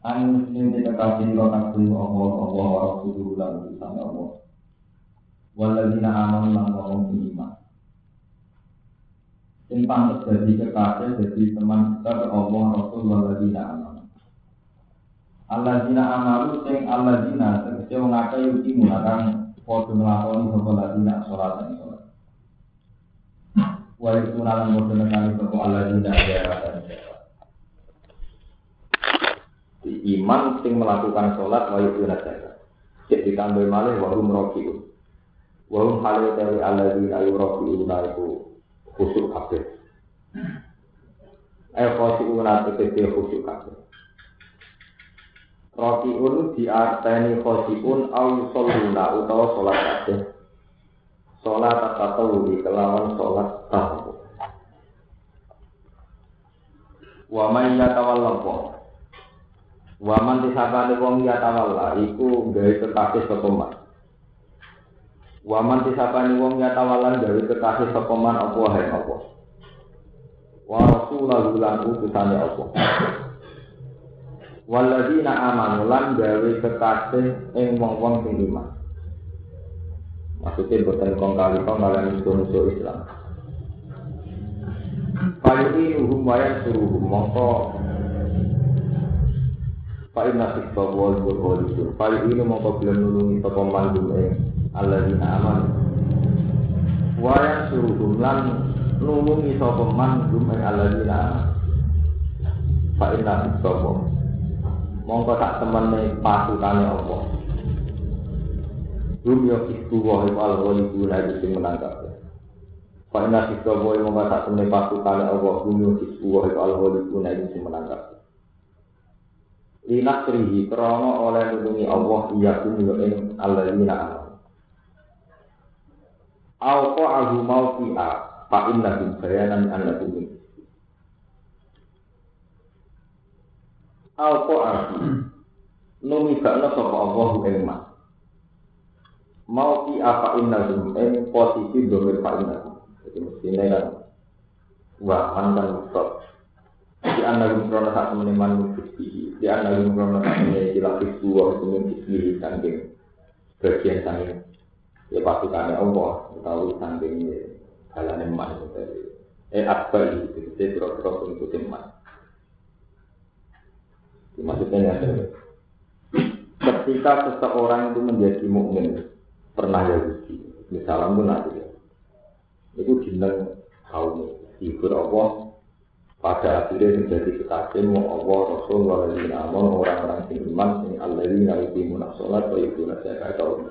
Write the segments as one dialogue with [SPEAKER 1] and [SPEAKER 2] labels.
[SPEAKER 1] Anu sing dikasih lo kabeh Allah Allah wa rasuluhu lan utusan Allah. Waladina amanu lan wong iman. Sing pantes dadi kekasih dadi teman kita Allah Rasul waladina amanu. Alladzina amanu sing alladzina tegese wong akeh yuki mulakang padha nglakoni sapa ladina salat dan salat. Wa yakuna lan padha nekani sapa alladzina di iman sing melakukan sholat wa yuna zakat. Cek ditambah malih wa hum rakiun. Wa hum halu dari alladzina yurakiuna iku khusyuk kabeh. Eh khosyiuna tegese khusyuk kabeh. Rakiun diarteni khosyiun au sholuna utawa sholat kabeh. Sholat di kelawan sholat tahu. Wa may yatawalla Waman disabane wong ya tawalla iku gawe kekasih sapa man. Waman disabane wong ya tawalla gawe kekasih sapa man apa hae apa. Wa rasulahu lan utusane apa. Walladzina amanu lan gawe kekasih ing wong-wong sing iman. Maksudnya bukan kong kali kong kalian musuh Islam. Paling ini wayan suruh mongko Pak Inna Sikta Wal Burkholisun Pak ini kau bilang nulungi Toko mandum eh Allah dina aman. Wayan suruh lan nulungi Toko mandum eh Allah dina aman. Pak Inna Wal Mongko tak temen pasutane apa? Rum yo iku wa al ghalibuna itu sing menangkap. Pak Inna Wal mongko tak temen pasutane apa? Rum yo iku wa al ghalibuna itu sing linasrihi krono oleh nulungi Allah iya kumyo ing alladzina au qa'ahu mawqi'a fa inna bil bayanan annakum au qa'ahu numi bakna sapa Allah ing ma. Mawqi'a fa inna ing posisi domir fa inna jadi mestine kan wa antan stop di anak krono sak temene manung Gusti. Di anak krono sak temene dilapis dua hukum Gusti saking bagian saking ya pasukane Allah utawi saking balane man eh akbar itu itu kira-kira untuk man maksudnya ya ketika seseorang itu menjadi mukmin pernah ya Gusti. Misalnya pun nanti ya itu jeneng kaum hibur Allah pada akhirnya menjadi kekasih mau Allah Rasul waladina amon orang-orang yang iman yang Allah ini naliti munasolat wa ibu nasyakat atau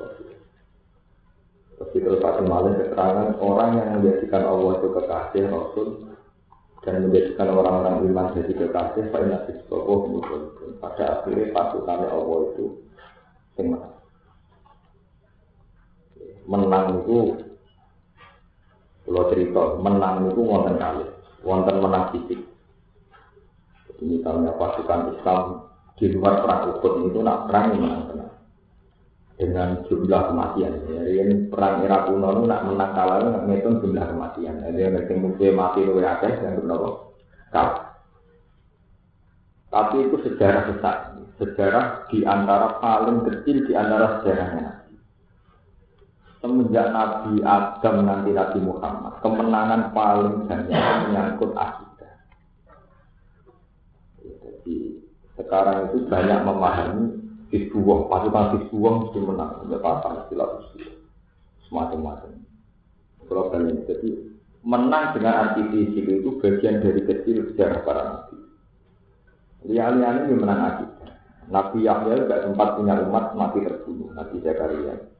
[SPEAKER 1] Terus terus akan malah keterangan orang yang menjadikan Allah itu kekasih Rasul dan menjadikan orang-orang iman jadi kekasih Pak Nabi Sokoh pada akhirnya pasukannya Allah itu menang. Menang itu kalau cerita menang itu wonten kali wonten menang fisik. Jadi misalnya pasukan Islam di luar perang Uhud itu nak perang menang tenang dengan jumlah kematian. Jadi yang perang era kuno itu nak menang kalah nak ngitung jumlah kematian. Jadi yang ngitung mungkin mati lebih akeh yang berapa kalah. Tapi itu sejarah besar, sejarah di antara paling kecil di antara sejarahnya. Semenjak Nabi Adam nanti Nabi Muhammad, kemenangan paling banyak menyangkut akidah. Jadi sekarang itu banyak memahami Hizbullah, pasukan Hizbullah mesti menang, ya pasang istilah semacam-macam. Problem ini, jadi menang dengan anti fisik itu bagian dari kecil sejarah para nabi. Lihat-lihat ini menang akidah. Nabi Yahya tidak sempat punya umat mati terbunuh, Nabi Zakaria.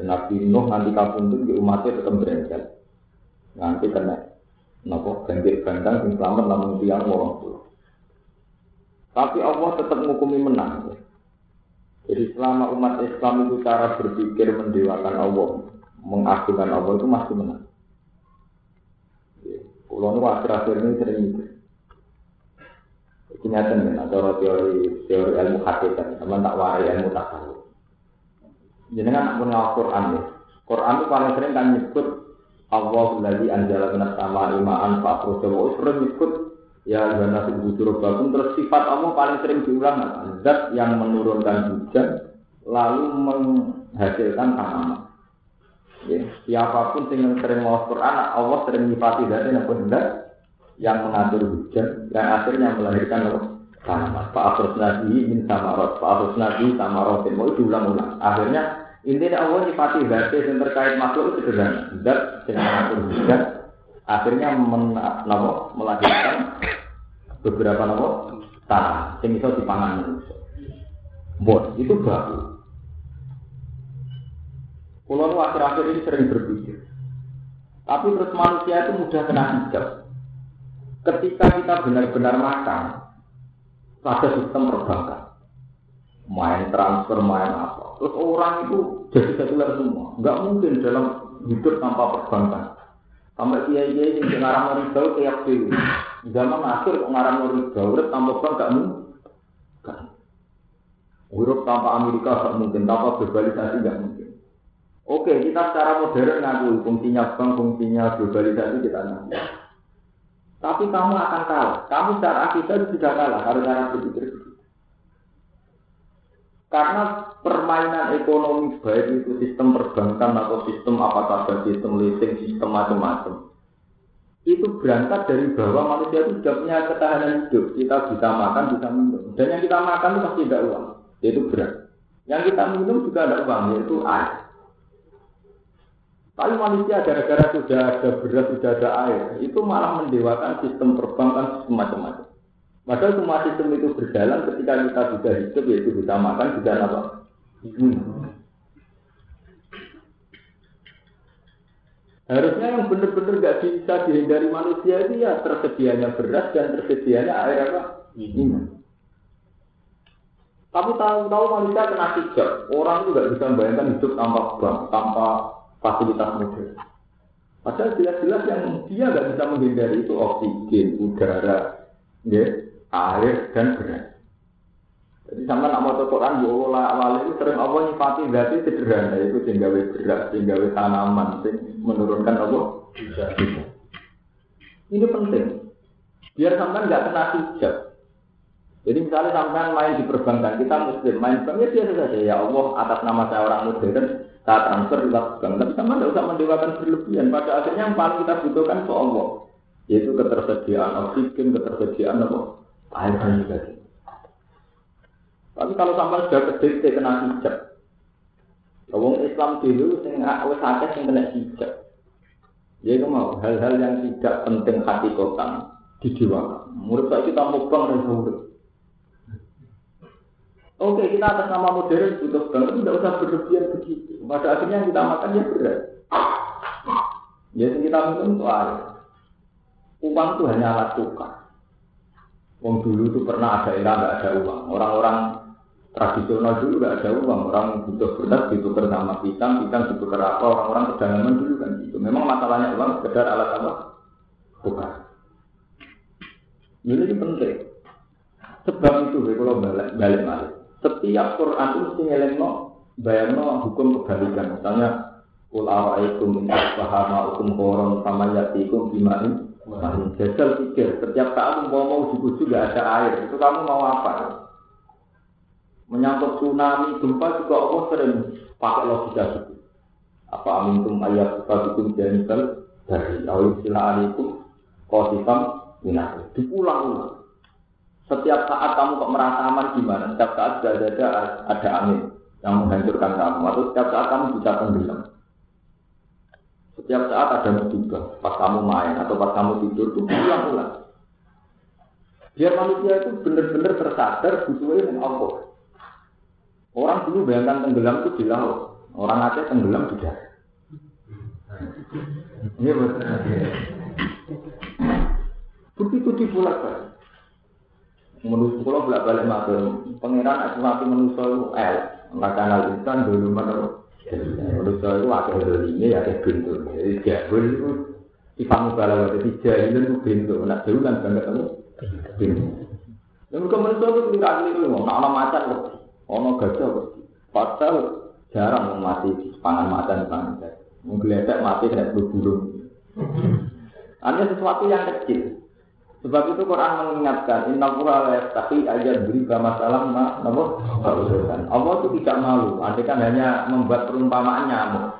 [SPEAKER 1] Nabi Nuh nanti kabundut di umatnya tetap berencana. Nanti kena nopo banjir bandang yang selamat namun tiang orang tua. Tapi Allah tetap menghukumi menang. Jadi selama umat Islam itu cara berpikir mendewakan Allah, mengagungkan Allah itu masih menang. Pulau nu akhir-akhir ini sering itu. Nih, atau teori teori ilmu hakikat, teman tak warai ilmu tasawuf. Jenengan pun Al-Quran ya. Quran itu paling sering kan nyebut Allah lagi anjala benar sama imaan Pak Projo. Sering nyebut Ya karena bujur bakum terus sifat Allah paling sering diulang? Zat yang menurunkan hujan lalu menghasilkan tanaman. Ya, siapa pun yang sering mau Quran, Allah sering nyifati dari yang benar yang mengatur hujan, yang akhirnya melahirkan tanaman. Pak Afros Nabi min samarot, Pak Afros Nabi samarot, mau diulang-ulang. Akhirnya intinya Allah nyifati dari yang terkait makhluk itu sederhana. Dan yang mengatur hujan, akhirnya men, melahirkan beberapa nabo tanah yang bisa dipangan manusia. Itu baru. Pulau akhir-akhir ini sering berpikir. Tapi terus manusia itu mudah kena hijab. Ketika kita benar-benar makan, pada sistem perbankan. Main transfer, main apa. Terus orang itu jadi sekuler semua. Enggak mungkin dalam hidup tanpa perbankan. Sampai kiai-kiai yang ngarang riba kayak dulu. Zaman akhir kok ngarang riba, urip tanpa bank gak mungkin. Urip tanpa Amerika gak mungkin, tanpa globalisasi gak mungkin. Oke, kita secara modern ngaku fungsinya bank, fungsinya globalisasi kita ngaku. Tapi kamu akan kalah. Kamu secara akidah sudah kalah harus cara berpikir Karena permainan ekonomi baik itu sistem perbankan atau sistem apa saja, sistem leasing, sistem macam-macam. Itu berangkat dari bahwa manusia itu sudah punya ketahanan hidup. Kita bisa makan, bisa minum. Dan yang kita makan itu pasti tidak uang, yaitu beras. Yang kita minum juga ada uang, yaitu air. Tapi manusia gara-gara sudah ada beras, sudah ada air, itu malah mendewakan sistem perbankan, sistem macam-macam. Padahal semua sistem itu berjalan ketika kita sudah hidup, yaitu bisa makan, bisa apa? Hmm. Harusnya yang benar-benar nggak bisa dihindari manusia itu ya tersedianya beras dan tersedianya air apa? Minum. Tapi tahu-tahu manusia kena hijab. Orang juga bisa membayangkan hidup tanpa bank, tanpa fasilitas modern. Padahal jelas-jelas yang dia nggak bisa menghindari itu oksigen, udara, ya, air dan beras. Jadi sama nak mau Quran, bu awal itu sering Allah nyifati berarti sederhana itu sehingga beras, sehingga tanaman, sing menurunkan Allah. Ini penting. Biar sampai nggak kena hijab. Jadi misalnya sampai main di perbankan, kita muslim main bank ya biasa saja ya Allah atas nama saya orang modern, saat transfer juga bank. Tapi sama tidak usah mendewakan berlebihan. Pada akhirnya yang paling kita butuhkan itu Allah. Yaitu ketersediaan oksigen, ketersediaan apa? Air dan tadi. Tapi kalau sampai sudah kedekte kena hijab. Wong Islam dulu sing wis akeh sing kena hijab. Ya itu mau hal-hal yang tidak penting hati kotan dijiwakan. Murid saya kita mau bang dan Oke, kita atas nama modern butuh banget, tidak usah berlebihan begitu. Pada akhirnya yang kita makan ya berat. Jadi kita minum itu air. Uang itu hanya alat tukar. Uang dulu itu pernah ada era nggak ada uang. Orang-orang tradisional dulu nggak ada uang. Orang butuh beras ditukar sama pisang, pisang ditukar apa. Orang-orang pedalaman dulu kan gitu. Memang masalahnya uang sekedar alat apa? Tukar. Ini penting. Sebab itu kalau balik balik balik. Setiap Quran itu mesti ngelengno bayangno hukum kebalikan. Misalnya min asbahama hukum koron sama yatikum bimain Mahin jajal pikir, setiap saat mau mau di juga ada air, itu kamu mau apa? Menyangkut tsunami, gempa juga Allah sering pakai logika itu. Apa amintum ayat bikum janibal dari awal sila alikum kosifam minah. Diulang-ulang. Setiap saat kamu kok merasa aman gimana? Setiap saat sudah ada, ada angin yang menghancurkan kamu. Atau setiap saat kamu bisa tenggelam. Setiap saat ada musibah. Pas kamu main atau pas kamu tidur itu ulang-ulang. Biar manusia itu benar-benar tersadar butuhnya dengan Allah. Orang dulu bayangkan tenggelam itu di laut. Orang Aceh tenggelam darat. Iya betul. Begitu dibulak balik. Menurut kalau bolak balik matur, pangeran aku mati manusia itu el, maka nal insan dulu menurut manusia itu ada dulu ini ya pintu, jadi jahul itu ifamu bala jadi jahil itu pintu, nak jauh kan banget. Kamu pintu. Yang ke manusia itu tidak keliru, nak ada macan ono gajah padahal jarang mati. Pangan macan pangan gajah, menggeledak mati kena burung. Hanya sesuatu yang kecil. Sebab itu Quran mengingatkan, Inna Qur'an yastahi aja beri masalah ma, namun Allah itu tidak malu, andai kan hanya membuat perumpamaan nyamuk.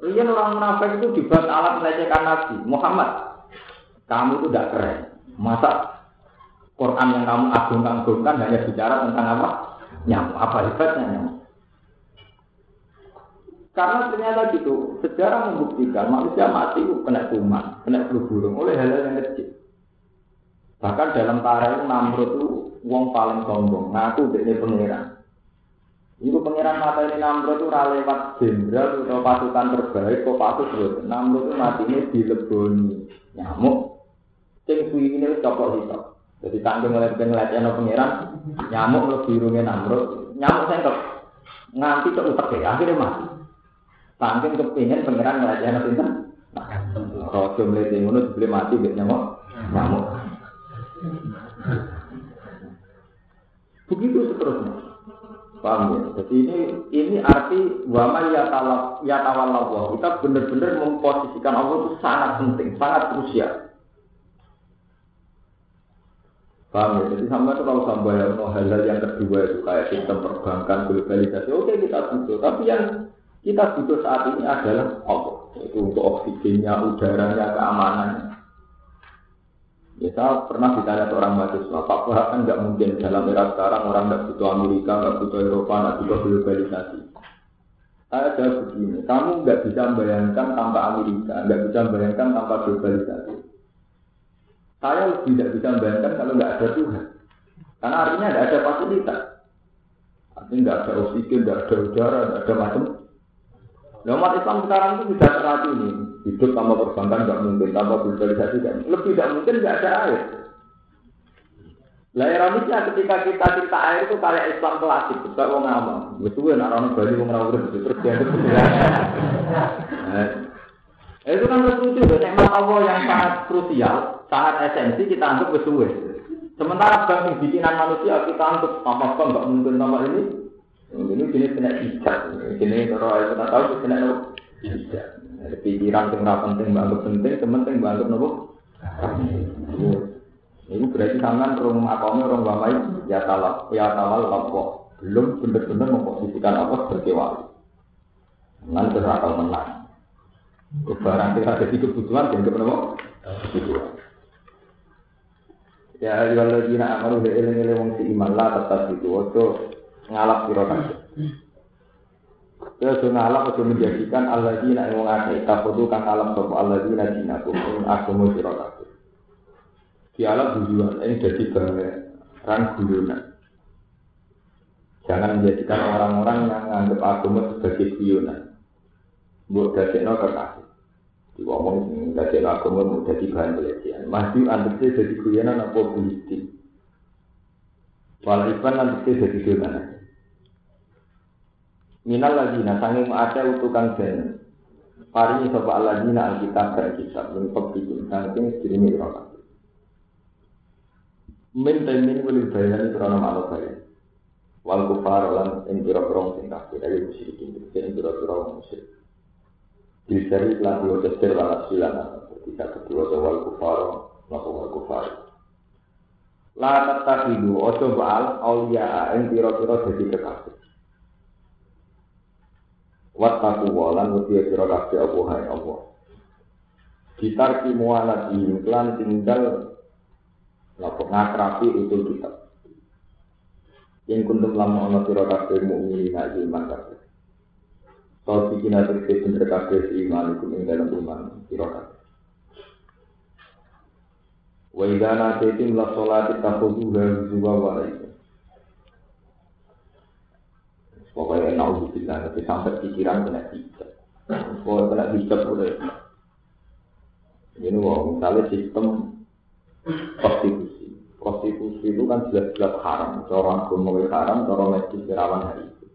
[SPEAKER 1] Rian orang munafik itu dibuat alat melecehkan Nabi Muhammad. Kamu itu tidak keren. Masa Quran yang kamu agung-agungkan hanya bicara tentang apa? Nyamuk. Apa hebatnya nyamuk? Karena ternyata gitu, sejarah membuktikan manusia mati kena kuman, kena flu burung oleh hal-hal yang kecil. Bahkan dalam tarikh Namrud itu wong paling sombong, ngaku dia pangeran. Ibu pangeran mata ini Namrud itu lewat jenderal atau pasukan terbaik, kok pasukan terus. Namrud itu mati ini dileboni nyamuk. Sing suwi ini copot hitam. Jadi tanggung oleh pengelatihan pangeran, nyamuk lebih rumit Namrud. Nyamuk sengkep nganti ke utak ya, akhirnya mati. Tanggung kepingin pangeran ngelatihan pinter. Kalau cuma lihat ngono sebelum mati biar nyamuk, nyamuk. Begitu seterusnya. Paham ya? Jadi ini ini arti wama ya tawallah. Kita benar-benar memposisikan Allah itu sangat penting, sangat krusial. Paham ya? Jadi sama itu kalau sampai yang hal-hal yang kedua itu kayak sistem perbankan, globalisasi, oke kita butuh. Tapi yang kita butuh saat ini adalah Allah. Itu untuk oksigennya, udaranya, keamanannya. Ya pernah ditanya seorang mahasiswa, Pak Wahab kan nggak mungkin dalam era sekarang orang nggak butuh Amerika, nggak butuh Eropa, nggak butuh globalisasi. Saya jawab begini, kamu nggak bisa membayangkan tanpa Amerika, nggak bisa membayangkan tanpa globalisasi. Saya lebih tidak bisa membayangkan kalau nggak ada Tuhan. Karena artinya nggak ada fasilitas. Artinya nggak ada oksigen, nggak ada udara, nggak ada macam. Nah, Islam sekarang itu sudah teracuni. Hidup tanpa perbankan nggak mungkin, tanpa globalisasi kan. Lebih tidak mungkin nggak ada air. Lah ironisnya ketika kita cerita air itu kayak Islam klasik, kita mau ngomong, betul kan orang Bali mau ngomong terus dia itu itu kan lucu, nikmat Allah yang sangat krusial, sangat esensi kita anggap betul. Sementara bagi bikinan manusia kita anggap tanpa apa nggak mungkin tanpa ini, ini jenis kena hijab, jenis kalau kita tahu kena hijab. Ada pikiran yang nggak penting, banget penting, penting banget nopo. Ini berarti tangan orang makamnya orang bamai ya talak ya talal lapor belum benar-benar memposisikan apa sebagai wali. Nanti akal menang. Barang kita ada di kebutuhan dan kepentingan kebutuhan. Ya kalau dina amalu de eling eling wong si iman lah tetap itu waktu ngalap sira Ya alam itu menjadikan Allah di nak wong akeh kang alam sapa Allah di nak dinaku ing agama sira kabeh. Di alam tujuan ini jadi barang guyonan. Jangan menjadikan orang-orang yang menganggap agama sebagai guyonan. Mbok dadekno kekasih. Diomong dadekno agama mau jadi bahan pelecehan. Masih antese jadi guyonan apa politik. Walau iban antese jadi guyonan. Minal ladina sanging ada utukan den. Paringi sapa aladina alkitab dan kitab min sanging sedurunge ira kabeh. Min temin wali bayan krana malu bayan. Wal kufar lan ing pira-pira sing kafir dari musyrikin sing pira-pira musyrik. Disari lan dua tesir lan silana ketika kedua wal kufar lan wal kufar. La tatahidu ojo baal aulia ing pira-pira dadi kekasih. Wattaku walan wedi sira kabeh apa hae Allah. Ditarki mualat lan tinggal lapo ngakrapi itu kita. Yang kuntum lama ana sira kabeh mukmin nek iman kabeh. Kau bikin ada bener kabeh si iman itu ing dalam iman sira kabeh. Wa idza natitum la sholati takhudhuha zuwa wa Pokoknya naudzubillah, tapi sampai pikiran kena hijab. Pokoknya kena hijab boleh. Ini wah, misalnya sistem prostitusi. Prostitusi itu kan jelas-jelas haram. Orang agama haram, orang medis rawan hari itu.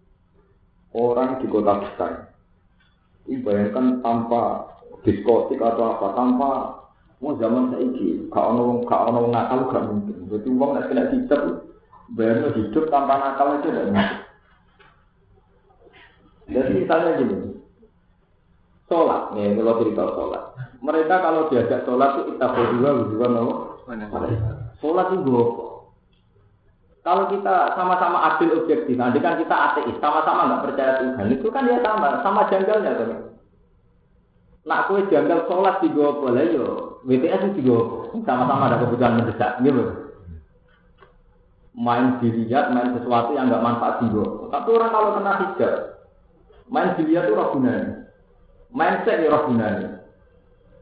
[SPEAKER 1] Orang di kota besar, ini bayangkan tanpa diskotik atau apa, tanpa mau zaman saiki, kau ono kau ono nakal gak mungkin. Jadi uang nak kena hijab, bayangnya hidup tanpa nakal aja tidak mungkin. Jadi misalnya gini, sholat, nih kalau cerita sholat. Mereka kalau diajak sholat itu kita berdua berdua nopo Sholat itu gue Kalau kita sama-sama adil objektif, nanti kan kita ateis, sama-sama nggak percaya Tuhan, itu kan ya sama, sama janggalnya kan. Nak kue janggal sholat di gue boleh yo, WTS di gue sama-sama ada kebutuhan mendesak, gitu. Main dilihat, main sesuatu yang nggak manfaat di gue. Tapi orang kalau kena hijab, main dilihat itu roh gunanya, main set ya roh gunanya.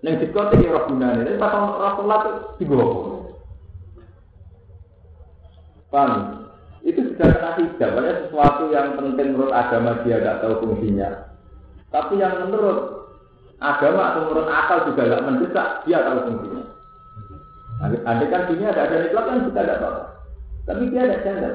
[SPEAKER 1] Neng diskotik ya roh gunanya, tapi pas roh sholat itu di gue Paham? Itu sudah kena hijab, banyak sesuatu yang penting menurut agama dia tidak tahu fungsinya. Tapi yang menurut agama atau menurut akal juga tidak mendesak, dia tahu fungsinya. Andai kan dunia ada ada nikmat kan kita tidak tahu. Tapi dia ada sadar.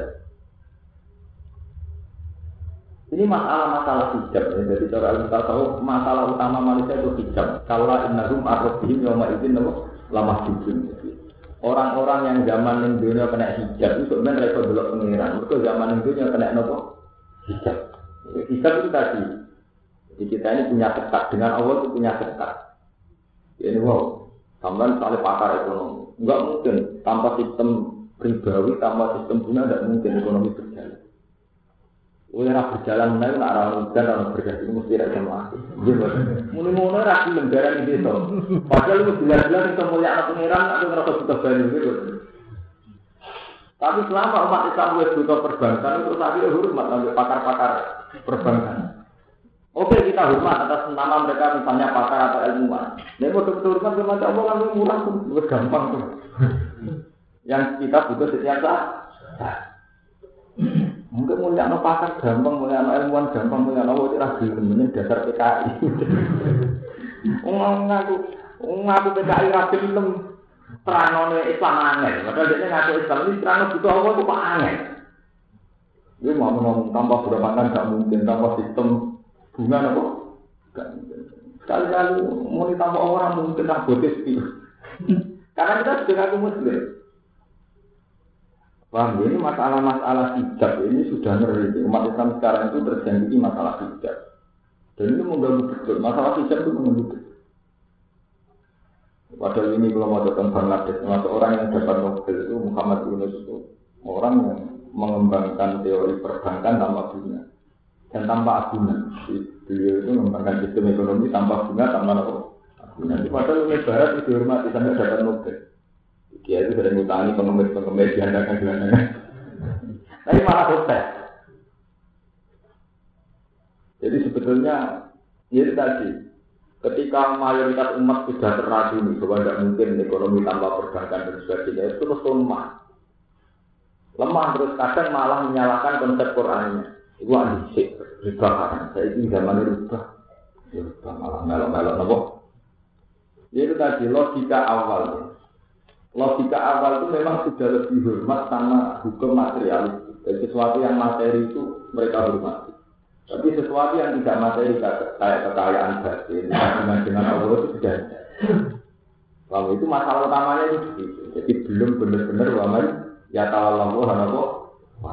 [SPEAKER 1] Ini masalah-masalah hijab. Ya. Jadi cara al tahu masalah utama manusia itu hijab. Kalau innahum arrobihim yawma izin lama hijab. Orang-orang yang zaman yang dunia kena hijab itu sebenarnya mereka dulu pengiran. Mereka zaman yang dunia kena nopo hijab. Hijab itu tadi. Jadi kita ini punya ketat dengan Allah itu punya ketat. Ya, ini wow. Sampai soal pakar ekonomi. Enggak mungkin tanpa sistem ribawi, tanpa sistem bunga tidak mungkin ekonomi berjalan. Ora berjalan menawi nek ora hujan ora berjalan mesti ra mati. Nggih, Bos. Muni-muni ra gelem barang iki to. Padahal wis jelas-jelas iso mulyakno pangeran aku ngerasa butuh banyu gitu. Tapi selama umat Islam wis butuh perbankan itu tadi hormat sampai pakar-pakar perbankan. Oke kita hormat atas nama mereka misalnya pakar atau ilmuwan. Nek mau betul hormat sama Allah kan murah tuh, gampang tuh. Yang kita butuh setiap saat. Mungkin mulia no pakar gampang, mulia no ilmuwan gampang, mulia no wajib ragu, kemudian dasar PKI. Ngomong ngaku, ngaku PKI ragu film terang Islam aneh. Padahal dia ngaku Islam ini terang butuh apa itu pak aneh. Dia mau ngomong tanpa berbankan gak mungkin, tanpa sistem bunga apa? Gak mungkin. Sekali-kali mau ditambah orang mungkin tak botis Karena kita sudah ngaku muslim. Paham? Ini masalah-masalah hijab ini sudah ngeri. Umat Islam sekarang itu terjadi masalah hijab. Dan itu mengganggu betul. Masalah hijab itu mengganggu betul. Padahal ini belum ada Bangladesh, termasuk orang yang dapat Nobel itu Muhammad Yunus itu orang yang mengembangkan teori perbankan tanpa bunga dan tanpa agunan. Beliau itu mengembangkan sistem ekonomi tanpa bunga, tanpa agunan. Padahal ini Barat itu dihormati sampai dapat Nobel. Dia itu sering ngutangi pengemis-pengemis diandakan gelandangan. Tapi malah sukses. Jadi sebetulnya ya itu tadi, ketika mayoritas umat sudah terracuni bahwa tidak mungkin ekonomi tanpa perbankan dan sebagainya, itu terus lemah. Lemah terus kadang malah menyalahkan konsep Qurannya. Itu anjing, riba kan. Saya ini zaman riba. Riba malah melok-melok nopo. Ya itu tadi logika awalnya logika awal itu memang sudah lebih hormat sama hukum material. Jadi sesuatu yang materi itu mereka hormati. Tapi sesuatu yang tidak materi kayak kekayaan batin, dengan dengan Allah itu sudah Lalu itu masalah utamanya itu. Jadi belum benar-benar waman ya Allah apa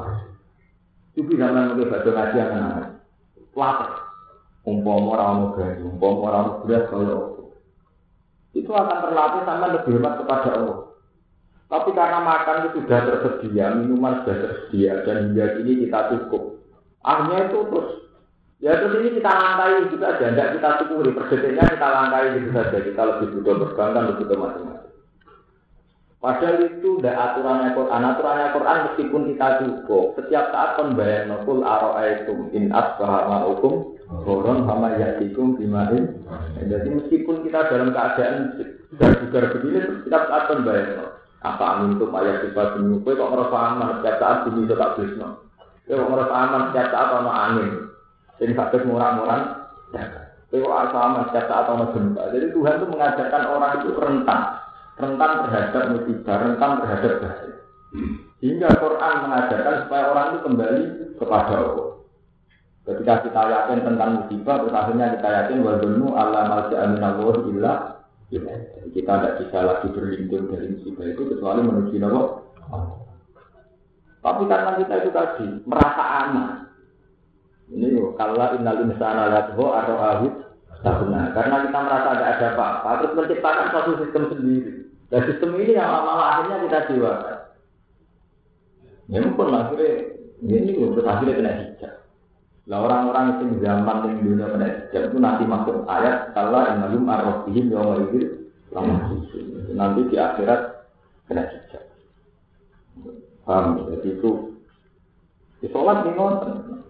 [SPEAKER 1] Itu bisa mengenai baca ngaji yang menarik. Lapar. Umpama orang gaji, umpama orang beras kalau itu akan terlatih sama lebih hormat kepada Allah. Tapi karena makan itu sudah tersedia, minuman sudah tersedia, dan hingga kini kita cukup. Akhirnya itu terus, ya terus ini kita langkai juga aja, tidak kita syukuri, perdetiknya kita langkai gitu saja, kita lebih butuh perbankan, lebih butuh macam-macam. Padahal itu tidak aturannya Quran, aturannya Quran meskipun kita cukup, setiap saat pembayar nukul aro'aitum in asbaha ma'ukum, Koron sama yatikum bimain. Jadi meskipun kita dalam keadaan juga begini, setiap saat pembayar apa amin tuh ayat sifat bumi? Kue kok ngerasa aman setiap saat bumi itu tak bisno. Kue kok ngerasa aman setiap saat ono angin. Jadi sakit murah-murah. Kue kok asa aman setiap saat ono gempa. Jadi Tuhan itu mengajarkan orang itu rentan, rentan terhadap musibah, rentan terhadap bahaya. Hingga Quran mengajarkan supaya orang itu kembali kepada Allah. Ketika kita yakin tentang musibah, terus akhirnya kita yakin wadzunnu Allah malja'a minallah illa Ya, kita tidak bisa lagi berlindung dari musibah itu kecuali menuju Allah. Tapi karena kita itu tadi merasa aman. Ini loh, kalau innal insana lathu arro'ahu benar. Karena kita merasa ada ada apa-apa, terus menciptakan suatu sistem sendiri. Dan sistem ini yang malah akhirnya kita jiwakan. Ya pun akhirnya ini terus akhirnya kena hijab. Lah orang-orang yang zaman yang dunia hijab itu nanti masuk ayat kalau yang malum arrofihim yang itu nanti di akhirat kena hijab. Paham? Jadi itu di sholat nih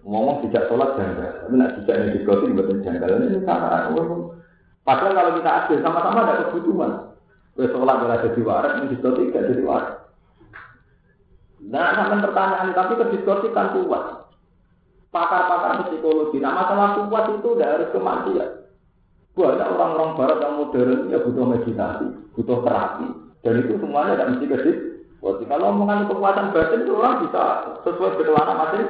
[SPEAKER 1] ngomong tidak sholat janggal, tapi nak tidak yang diskoti buatan janggal ini cara. Padahal kalau kita adil sama-sama ada kebutuhan. Wes sholat ora jadi waras, ning diskusi gak jadi waras. Nah, sampai pertanyaan tapi ke kan kuat. Pakar-pakar psikologi, nah masalah kuat itu tidak harus kematian. Banyak orang-orang barat yang modern ya butuh meditasi, butuh terapi. Dan itu semuanya tidak mesti kedip. Kalau omongan kekuatan batin itu orang bisa sesuai berkelana masing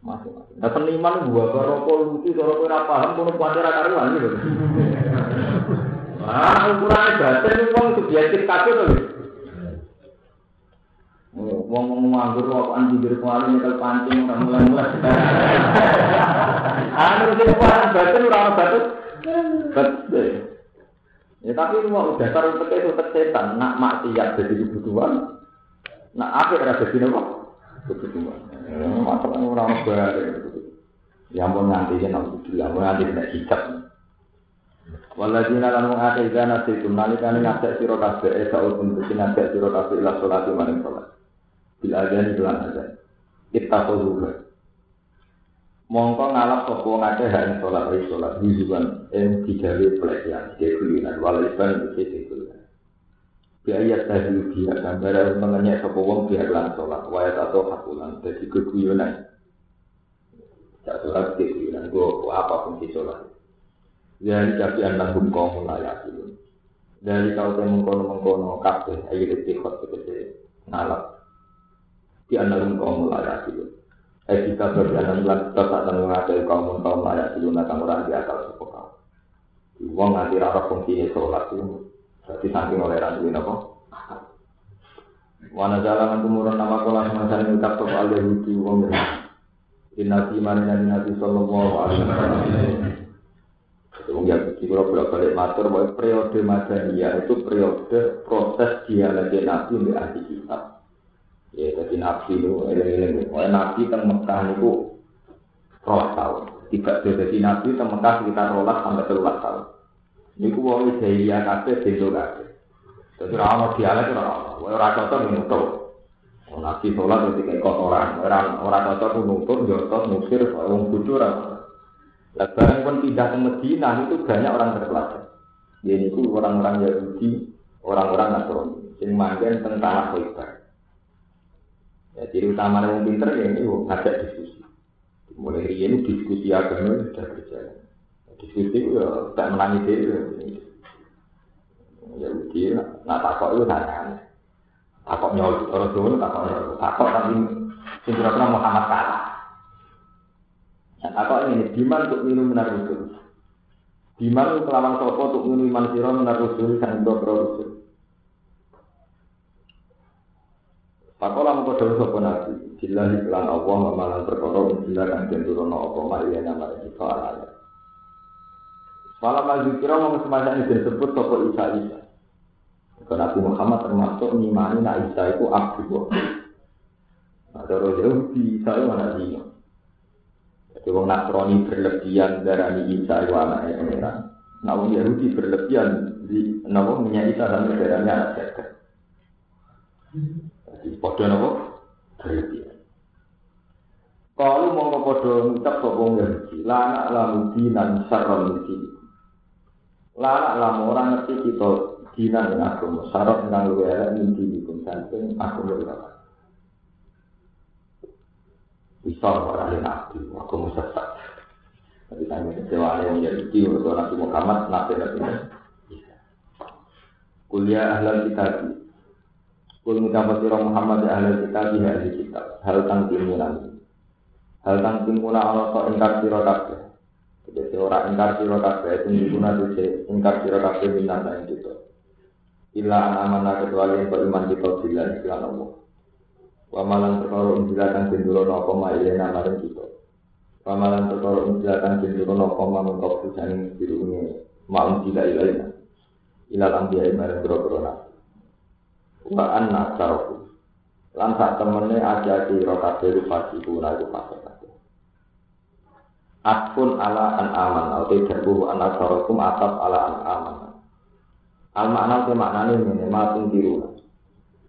[SPEAKER 1] masing-masing. Nah seniman buat rokok lucu, kalau kira paham, kalau kuatir karuan gitu. Ah, ukuran batin itu wong subjektif kabeh to. Wong ngomong nganggur rokokan di bibir kuali nyekel pancing ora mulai-mulai. Anu sing ora batin. Betul. Ya tapi mau dasar untuk itu setan, nak maksiat jadi kebutuhan, nak apa ora jadi apa? Kebutuhan. Masalah orang bareng. Ya mau nanti ya nanti ya mau nanti kena hijab. Waladina lan wong akeh iki ana situ nalikane ngajak sira kabeh e saul pun ngajak sira kabeh ila maring salat. Bil adzan lan adzan. Ittaqullaha. Mongko ngalap sapa wong akeh hak ing salat ing salat hizuban ing digawe pelecehan dekulinan walisan iki dekulinan. Biaya tadi dia gambar mengenyek sapa wong biar lan salat wayat atau hakulan dadi keguyonan. Cak salat dekulinan go apa fungsi salat. Dari tapi anak hukum kaum layak itu. Dari kau temu mengkono mengkono kafe ayo istiqot seperti ngalap. Di anak hukum kaum layak itu. Eh kita berjalan bulan tetap dan mengajar kaum kaum layak itu nakang orang di akal sepo kau. Uang nanti rasa fungsi sholat itu. Berarti saking oleh rantu ini apa? Wana jalan kemurun nama kolah semasa ini ucap soal uang Nabi mana Nabi Sallallahu Alaihi Wasallam Wong Yahudi kalau bolak balik matur bahwa periode Madaniyah itu periode proses dialog Nabi untuk ahli kitab. Ya, jadi Nabi itu, eling-eling, Nabi kan Mekah itu rolas tahun. Tidak jadi Nabi kan Mekah sekitar rolas sampai telulas tahun. Ini ku wong Jahiliyah kabeh bendo kabeh. Jadi ora ono dialek ora ono. Ora cocok nutup. Nabi sholat ketika kotoran, orang orang cocok nutup, jotos, musir, wong bodoh ora. Lah barang pun pindah ke Medina itu banyak orang terpelajar. Ya itu orang-orang Yahudi, orang-orang Nasrani, yang manggen tentang tanah Khaybar. Ya, jadi utama yang pinter ya ini ngajak diskusi. Mulai ini diskusi agama sudah berjalan. Diskusi itu ya tak menangis itu. Ya uji, nah takok itu nanya. Takok nyol, orang tua takok nyol. Takok tapi sing Muhammad kalah. Nah, apa ini? Diman untuk minum benar rusul. Diman kelawan sopo untuk minum iman siro benar untuk rusul. Pakola mau kode sopo nabi. Jila iklan Allah mamalan perkara jila kan jenturono apa maria nama itu ala. Malam maju kira mau semacam ini disebut sopo Isa Isa. Karena Nabi Muhammad termasuk ngimani nak Isa itu abdi. Nah, terus Yahudi Isa itu mana dia? Jadi wong Nasrani berlebihan darani Isa itu anaknya pangeran. Nah wong Yahudi berlebihan di nabo minyak Isa dan darahnya anak jaga. Podo nabo berlebihan. Kalau mau podo ngucap sopong Yahudi, lana lamu dinan sarron di Lana lamu orang ngerti kita dinan dengan agama, sarron dengan luwe elek minti hukum samping agama bisa orang nabi, aku mau sesat. Tapi tanya kecewa yang Yahudi untuk Nabi Muhammad, nabi nabi bisa. Kuliah ahlan kitab. Kul ngucap sira Muhammad ya ahlan kitab ya ahli kitab. Hal tang timunan. Hal tang timunan ana kok ingkar sira kabeh. Jadi ora ingkar sira kabeh itu diguna tuh ingkar sira kabeh minat ing kita. Ila amanah kecuali yang beriman kita bila istilah Allah. Wamalan perkara unjilatan benduro nopo ma ilena maring kita. Wamalan perkara unjilatan benduro nopo ma mengkop susaning birungi ma unjila ilaina. Ilal ambiya maring bro-bro nabi. Wa anna sarfu. Lan sak temene aja sira kabeh rupati kuna iku fase kabeh. Atpun ala an aman atau jarbu an asarakum atap ala an aman. Al makna ke maknane ngene matung tiru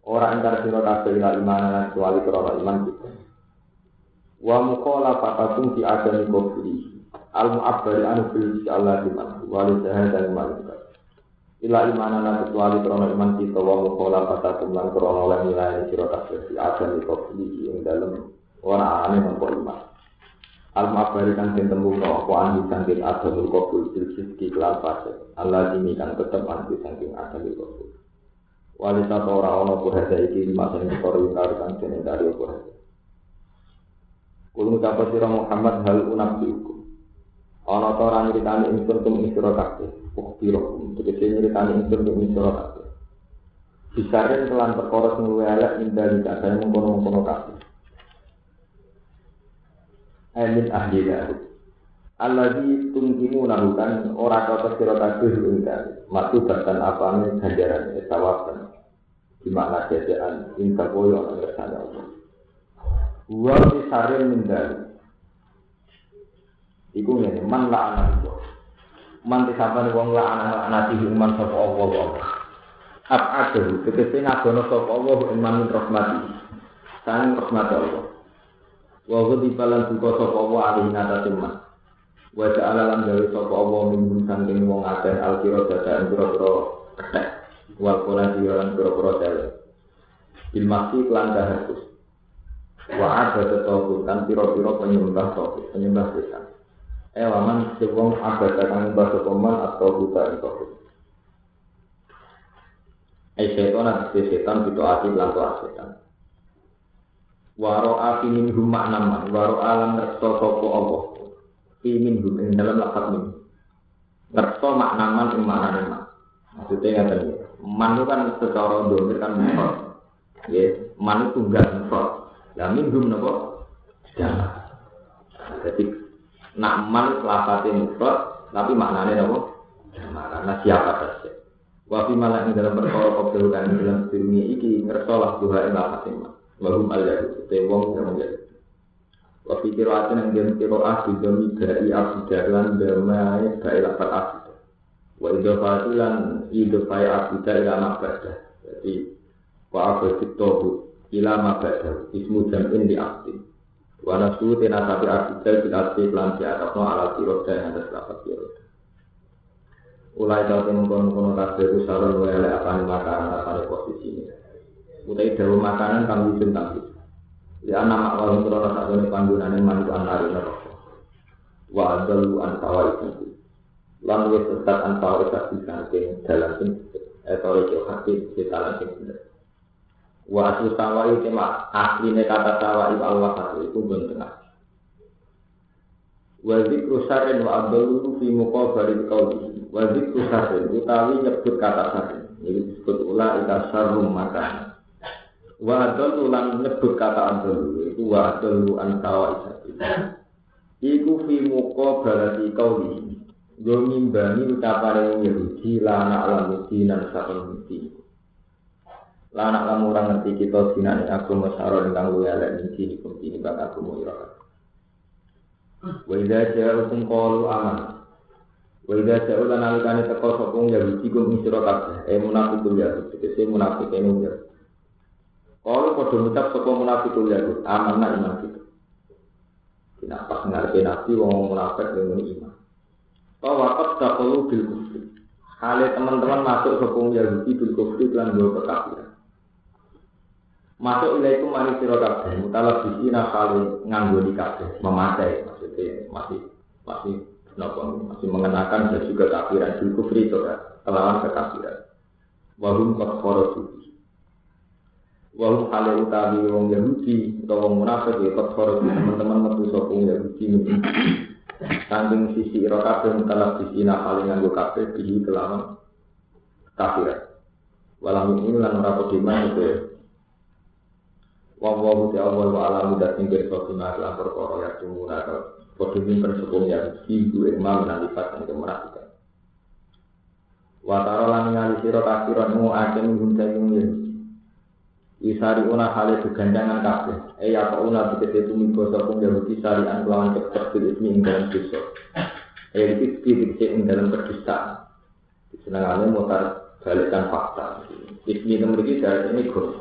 [SPEAKER 1] Ora entar sira kabeh ila iman kecuali krana iman kita. Wa muqala fatakum fi adami kufri. Al mu'abbari anu bil Allah iman wa li dan iman Ila imanana kecuali krono iman kita wa mukola kata kumlan krono lan nilai sira kabeh di adam iku beli ing dalem ora ane mampu iman. Al mabari kan den tembung no apa anu sangking adam kabul bil rizki kelan fase. Allah ini kan tetep anu sangking adam kabul. Wali satu ora ono purhada iki lima sing karo ingkar kan dene dari purhada. Kulung kapa sira Muhammad hal unabdiukum. Ana ta ora nyritani ingsun tum ing sira. Ukbiro, tegese nyritani ingsun ing sira kabeh. Bisarin kelan perkara sing luwih elek indali kadang mengkono-mengkono kabeh. Amin ahli dari. Alladzi tungkimu narukan ora kata sira kabeh ing dalem. Matu bahkan apane ganjaran sawaban. Di makna jajaan inta koyo ana ngersane Allah. Wa bisarin min dalem. Iku ngene, man la anak itu. Man disambani wong la anak anak iki man sapa Allah Allah. Ab ada, tegese ngagono sapa Allah iman rahmati. Sang rahmat Allah. Wa ghadi balan duka sapa Allah ali nata teman. Wa ta'ala lan gawe sapa Allah min sangking wong akeh alkira dadaan pira-pira kethek. Wal pola lan pira-pira tele. Bil masih dahakus. Wa ada tetokut kan pira-pira penyembah tauhid, penyembah setan. Elaman eh, sewong abad kang bahasa peman atau buta itu. Eh setan nanti setan itu ati lan setan. Waro afi min hum maknaman, waro alam ngerso sopo Allah. Fi min hum dalam lakat min. Ngerso maknaman ing maknane mak. Maksudnya ya tadi, man itu kan secara domir kan mufrad. Ya, man itu tunggal mufrad. Lah min hum napa? Jangan. Jadi Nak man lafate mufrad tapi maknanya apa? Karena siapa saja. Wa fi malah ing dalam perkara qabdul kan dalam dunia iki ngersolah duha ing lafate man. Wa hum al yahud te wong sing menjadi. Wa fi qira'atin yang dia qira'ah di dami dari abdalan damai dari lafat abdah. Wa idofatulan idofai abdah ila mabadah. Jadi wa abadit tohu ila mabadah. Ismu jam'in di. Wana suhu tena sapi artikel bila arti pelan di atas no ala sirot dan atas lapat sirot. Ulai kau temu kono kono kabeh ku apane makanan apane posisi ini. Utai makanan kang wujud tapi. Ya anak mak walau krono sakjane panggonane mantu anari neraka. Wa adalu an itu. Lan wis tetap an tawai saking dalam sing etore yo hati di dalam sing bener. Wa asli sawa itu mak asline kata sawa itu al wasat itu pun tengah. Wa zikru syarrin wa abdulu fi muqabari qauli. Wa zikru utawi nyebut kata syarrin. Ini disebut ula ita syarrum makan. Wa adallu lan nyebut kata adallu itu wa adallu an sawa Iku fi muqabarati qauli. Yo ngimbani ucapane Yahudi la na'lamu dinan sakon mesti. Lah anak kamu orang ngerti kita sinan aku masyaro dengan lu ya lek niki hukum ini bak aku mau ira. Wa idza ja'akum qalu aman. Wa idza ja'u lan alikane teko sapa ya wiji kum sira kabeh. Eh munafiqul ya tegese munafik ene ya. Kalau padha ngucap sapa munafiqul ya aman nak iman kita. Tidak pas ngarepe nabi wong munafik yang iman. Bahwa qad taqulu bil kufri. Hale teman-teman masuk sopung Yahudi bil lan dua kekafiran. Masuk ilaiku mari sira kabeh, mutala bisina kali nganggo di kabeh, memakai maksudnya masih masih nopo masih mengenakan dan juga kafiran di kufri itu kan, kelawan kekafiran. Wahum kot khoroju. Wahum hale utawi wong Yahudi atau wong munafik ya kot khoroju teman-teman metu sapa wong ini. Sangking sisi ira kabeh mutala bisina kali nganggo kabeh bihi kelawan kafiran. Walau ini lan ora pediman itu. Wong wong uti awal wa alam udah tinggal suatu nasi lapor koro ya naka. Kodoh nyimpen sepung ya ibu imam menalifat dan kemenafikan. Wataro lan ngali mu ake minggun sayung ya. Isari una hale begandangan kabeh. Eh ya kok una begitu ismi ing dalam dosa. Eh iki dikse ing dalam mutar balikkan fakta. Ismi nomor iki dari ini guru.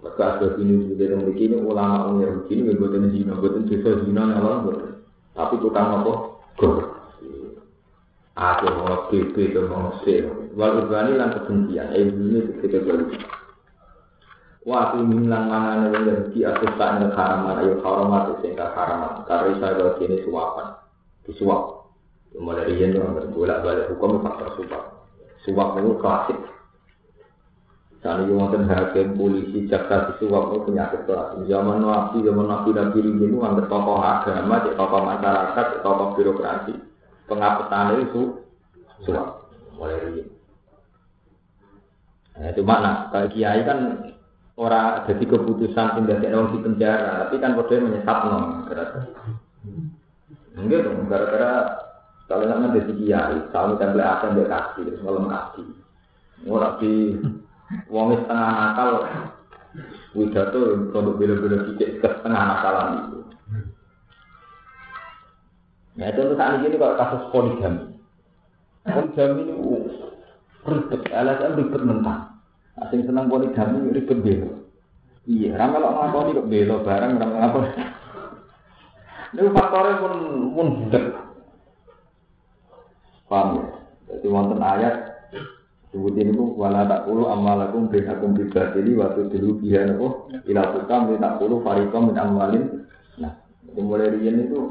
[SPEAKER 1] Maka ada ini juga yang begini ulama orang Yahudi ini buatan zina, buatan dosa zina ngalor buatan. Tapi tukang apa? Gor. Aku mau PP itu mau C. Wal ibani lan kebencian. Eh ini kita balik. Wa aku milang mangan wong Yahudi aku tak nang haraman ayo haramat sing ka haraman. Karo isa karo kene suwapan. Disuap. Mulai dari yen orang bolak balik hukum faktor suap. Suap itu klasik. Saat ini wonten hakim, polisi, jaksa, disuap itu penyakit klasik. Zaman nabi, zaman nabi nabi ini itu anggap tokoh agama, cek tokoh masyarakat, cek birokrasi. Pengapetan itu suap. Mulai dari Nah, cuma nah, kalau kiai kan orang jadi keputusan pindah ke di penjara, tapi kan kode menyesat no, Enggak dong, gara-gara kalau nggak jadi kiai, kalau template akan dia kaki, terus malam kaki. Di wong setengah nakal, widato produk bela-bela dikit ke setengah nakalan itu. Ya itu saat ini kalau kasus poligami, poligami ini ribet, LSM ribet mentah. Asing senang poligami ribet bela. Iya, ramal ngelakoni kok bela barang, ramal ngelakoni. Ini faktornya pun pun budak. Paham ya? Jadi wonten ayat sebut ini pun wala tak puluh amalakum binakum bibadili waktu dulu biar nopo ila tukam tak puluh farikom min amalin. Nah, itu mulai rian itu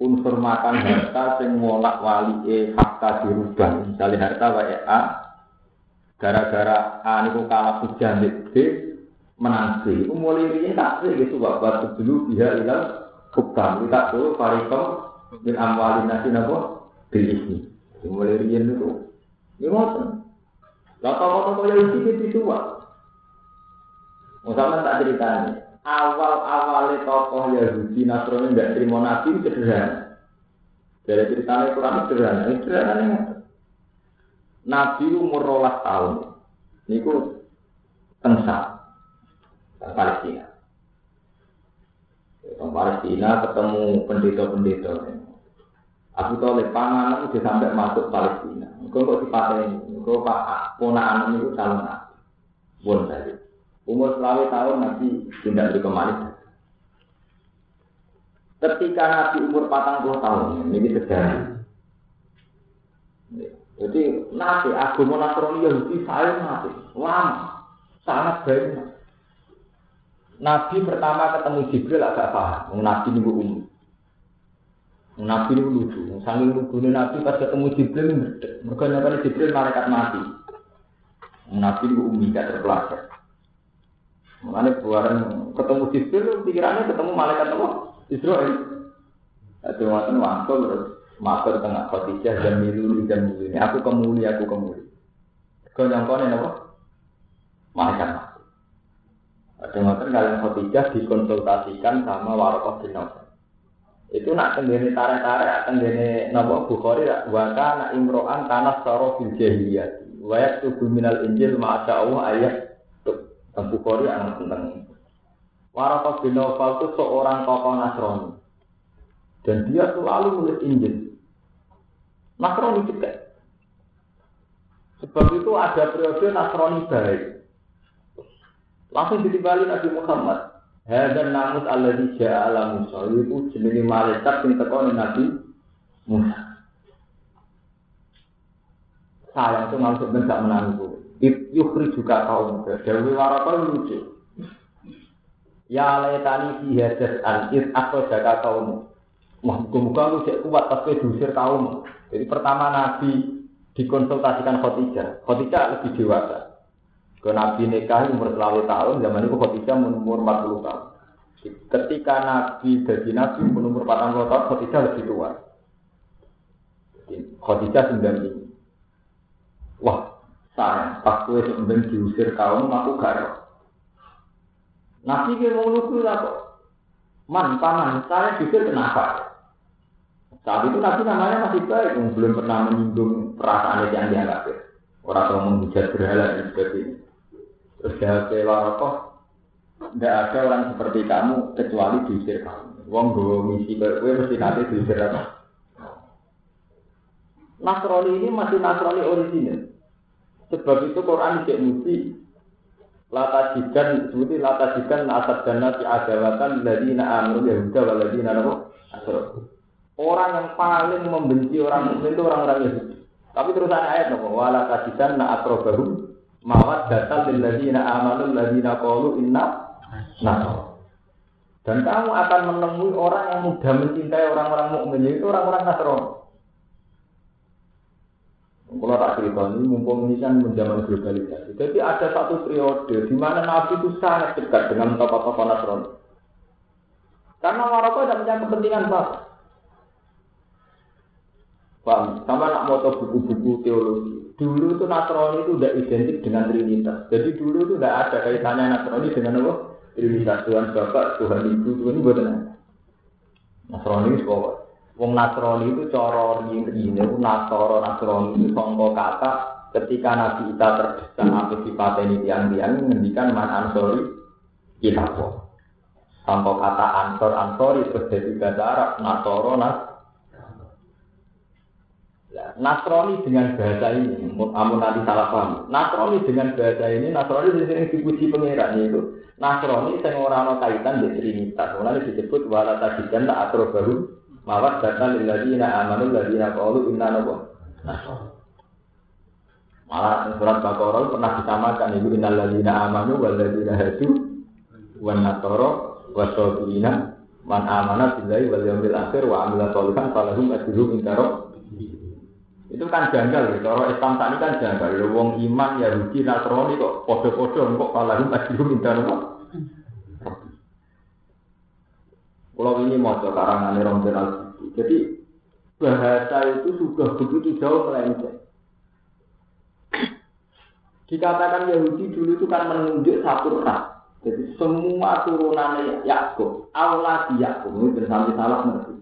[SPEAKER 1] unsur makan harta sing ngolak wali e fakta dirubah. Misalnya harta wae A gara-gara A niku kalah hujan B menang B. Itu mulai rian tak sih gitu waktu dulu biar ila hukam kita tuh parikom min amwalin nasi nabo bilisni mulai rian itu ini ngoten. Lah toko yang itu itu tua Musamman tak ceritanya awal awalnya tokoh Yahudi Nasrani tidak terima nabi sederhana. Dari ceritanya kurang sederhana. Ini sederhana Nabi umur rolas tahun. Ini ku tengsa Palestina. Palestina ketemu pendeta-pendeta. Abu Talib panganan udah sampai masuk Palestina. Kau kok dipaten, kau pak ponaan itu calon nabi. Bon tadi. Umur selawe tahun nanti tidak di kembali. Ketika Nabi umur patang puluh tahun, ini sejarah. Jadi Nabi agama Nasrani Yahudi saya Nabi lama, sangat banyak. Nabi pertama ketemu Jibril agak paham, Nabi ini umum. Nabi ini lucu, saking lucu Nabi pas ketemu Jibril mereka nyapa Jibril malaikat mati. Nabi ini umi gak terpelajar. Mengenai buaran ketemu Jibril, pikirannya ketemu malaikat apa? Israel. Itu waktu waktu terus masuk tengah Khadijah dan milu dan milu. Aku kemuli, aku kemuli. Kau nyangkone apa? Malaikat mati. Ada ngoten kalian Khadijah dikonsultasikan sama Warokoh bin Nawfal. Itu nak tenggene tarik-tarik, tenggene napa Bukhari wa kana imro'an kana saro fil jahiliyah. Wa yaktubu minal injil ma Allah ayat Bukhari anak tentang Warokoh bin Nawfal itu seorang tokoh Nasrani. Dan dia selalu nulis Injil. Nasrani juga. Sebab itu ada periode Nasrani baik. Langsung ditimbali Nabi Muhammad. Hadan namus Allah di ala Musa itu jenenge malaikat yang teko Nabi Musa. Sayang itu langsung ben gak menanggu. Yukri juga kaum Dewi Warata lucu. Ya laitani fi hadas an id aku jaga kaum. Wah, muka-muka lu cek kuat tapi diusir kaum. Jadi pertama Nabi dikonsultasikan Khotijah. Khotijah lebih dewasa. Ke Nabi nikah umur selalu tahun, zaman itu Khadijah umur 40 tahun. Ketika Nabi jadi Nabi umur 40 tahun, Khadijah lebih tua. Khadijah 95. Wah, saya pas gue sebenarnya diusir kaum, aku gak Nabi dia mau lugu lah kok. Man, paman, saya diusir kenapa? Saat itu Nabi namanya masih baik, belum pernah menyinggung perasaan yang dianggap. Orang tua menghujat berhala dan sebagainya. Terus jawab Warokoh, tidak ada orang seperti kamu kecuali diusir kamu. Wong gue misi gue mesti nanti diusir apa? Nasrani ini masih Nasrani original. Sebab itu Quran tidak mesti lata jikan seperti lata jikan asad dana si adawatan ladina amru yahuda waladina nabo Orang yang paling membenci orang mukmin itu orang-orang Yahudi. Tapi terusan ayat nopo wala akrobahu mawat datal lil ladina amanu ladina qalu inna nah. Dan kamu akan menemui orang yang mudah mencintai orang-orang mukmin itu orang-orang Nasrani. Kalau tak cerita ini, mumpung ini kan menjaman globalisasi. Jadi ada satu periode di mana Nabi itu sangat dekat dengan tokoh-tokoh Nasrani. Karena Maroko tidak punya kepentingan apa. Paham? Sama nak moto buku-buku teologi. Dulu itu Nasrani itu tidak identik dengan Trinitas. Jadi dulu itu tidak ada kaitannya Nasrani dengan apa? Trinitas Tuhan Bapak, Tuhan Ibu, Tuhan Ibu, Tuhan Nasrani itu Wong Nasrani itu coro ini Nasoro Nasrani itu songko kata ketika Nabi Isa terdesak apa ini tiang-tiang menghentikan man ansori kita. Songko kata ansor ansori terus jadi bahasa Arab. Nasrani dengan bahasa ini, kamu nanti salah paham. Nasrani dengan bahasa ini, Nasrani sering dipuji pengiran itu. Nasrani yang orang kaitan dengan Trinitas, mulai disebut wala tajidan la atro baru Mawat data lilladina amanu ladina qalu inna nabo. Malah surat Baqarah pernah disamakan ibu innal ladina amanu wal ladina hadu wan nasara wasabina man amana billahi wal yawmil akhir wa amila sholihan falahum ajruhum inda itu kan janggal ya. Kalau Islam tadi kan janggal. Ya, wong iman ya rugi Nasrani kok podo-podo kok falahum ajruhum inda kalau ini mau karangan Rombel al Jadi bahasa itu sudah begitu jauh melenceng. Dikatakan Yahudi dulu itu kan menunjuk satu ras. Jadi semua turunannya Yakub, Allah di Yakub, ini sampai salah ngerti.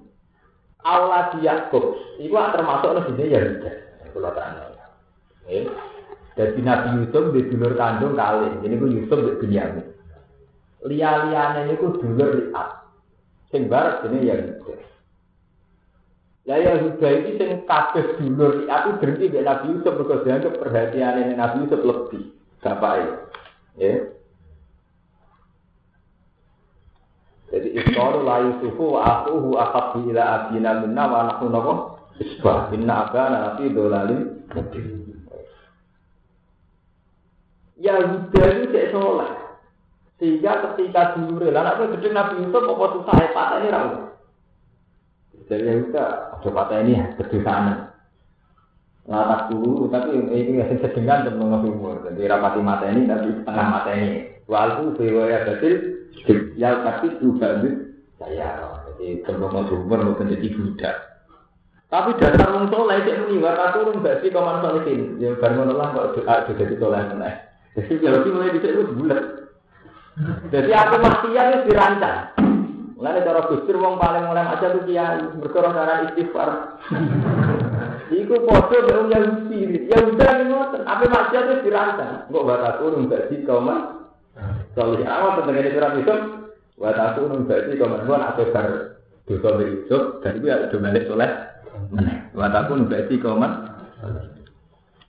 [SPEAKER 1] Allah di Yakub, itu termasuk nabi Yahudi. Kalau. Eh, jadi Nabi Yusuf di dulur kandung kali, ini gue Yusuf di Binyamin. Lia-liane gue dulur liat. Sing barat ini Yahuda. Ya Yahuda ini sing kabeh dulur aku berhenti di Nabi Yusuf mergo dianggap perhatian ini Nabi Yusuf lebih bapake. Ya. Jadi istaru la Yusufu wa akuhu ahabbu ila abina minna wa nahnu nabo isbah inna abana nafi dolalin Yahuda itu cek soleh. Sehingga ketika lah anak gede Nabi Yusuf apa susah ya patah ini ramu. Jadi ya kita ada patah ini ya kedosaan. Latak dulu tapi ini nggak sedengan mengaku umur. Jadi rapati mata ini tapi setengah mata ini. Walaupun ya betul ya tapi juga saya. Jadi tembung umur bukan jadi budak. Tapi dasar wong soleh itu muni wa turun gak sih kaman solehin. Ya baru lah kok doa juga di soleh meneh. Jadi kalau mulai bisa itu bulat. Jadi aku maksiat itu dirancang. Mulai cara gusur wong paling mulai aja tuh kiai berkorong cara istighfar. Iku foto dengan yang spirit. Ya udah ngoten. Apa maksiat itu dirancang. Kok turun gaji kau Soalnya awal tentang ini surat. Batas turun gaji kau mah. Gua nak sebar dosa berisuk. Dan itu ya udah balik soleh. Batas turun gaji kau mah.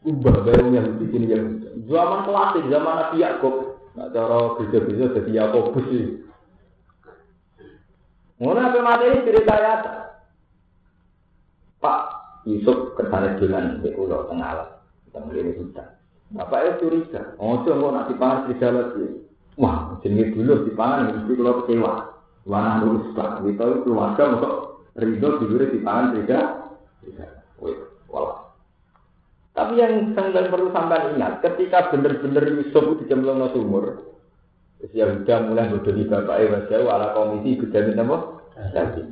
[SPEAKER 1] Ubah baru yang bikin yang zaman klasik zaman Nabi Yakub Nah, cara bisa-bisa jadi Yakobus sih. Ngono apa materi cerita ya? Pak Yusuf ke sana jalan di pulau tengah alam, ini hutan. Bapak itu curiga, oh coba nak dipangan serigala sih. Wah, jenis dulu dipangan mesti kalau kecewa. Warna lurus pak, itu keluarga untuk ridho dulu dipangan serigala. Wih, walau. Tapi yang sampai perlu sampai ingat, ketika benar-benar Yusuf itu dijemplung no sumur, ya udah mulai bodohi bapak Ewa jauh ala komisi gedamin apa? Jadi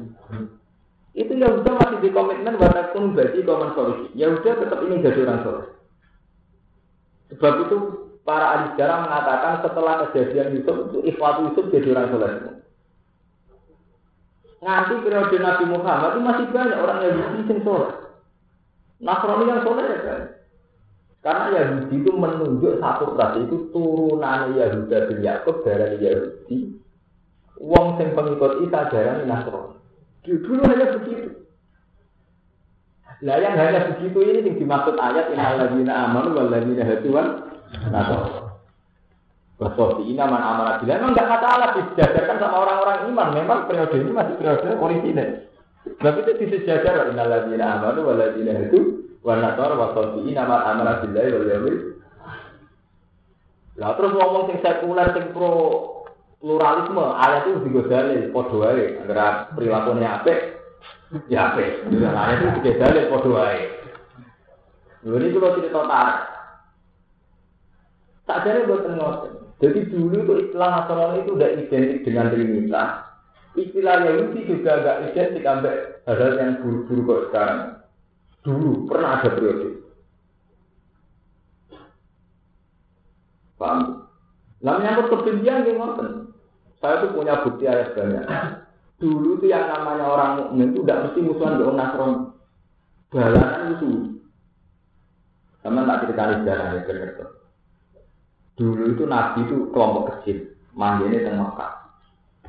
[SPEAKER 1] itu ya udah masih di komitmen warna pun berarti komen solusi. Ya udah tetap ini jadi orang soleh. Sebab itu para ahli sejarah mengatakan setelah kejadian Yusuf itu ikhwat Yusuf jadi orang soleh. Nanti periode Nabi Muhammad itu masih banyak orang yang bisa soleh. Nasrani yang soleh ya kan. Karena Yahudi itu menunjuk satu ras itu turunan Yahuda bin Yakub dari Yahudi. Wong sing pengikut Isa darani Nasrani. Dulu hanya begitu. Lah yang hanya begitu ini yang dimaksud ayat innal ladzina amanu wal ladzina nasara. Wasofi ini aman amanah bila memang nggak masalah disejajarkan sama orang-orang iman. Memang periode ini masih periode orisinil. Sebab itu disejajar innal ladzina amanu wal ladzina hatu Wan nasar wa ini nama amanah billahi wal yaumil. Lah terus ngomong sing sekuler sing pro pluralisme, ayat itu digodali padha wae antara perilakunya apik ya apik. Ayat itu digodali wae. Lha ini kalau cerita tarik. Tak jadi buat ngoten. Jadi dulu itu istilah nasional itu udah identik dengan Trinitas. Istilah Yahudi juga agak identik sampai hal yang buru-buru kok sekarang. Dulu pernah ada periode. Paham? Nah menyangkut kebencian gimana? Saya tuh punya bukti ayat banyak. Dulu tuh yang namanya orang mukmin itu tidak mesti musuhan dengan Nasron. Balasan itu. Sama tak cerita sejarah ya benar Dulu itu Nabi itu kelompok kecil, manggilnya tengah Mekah.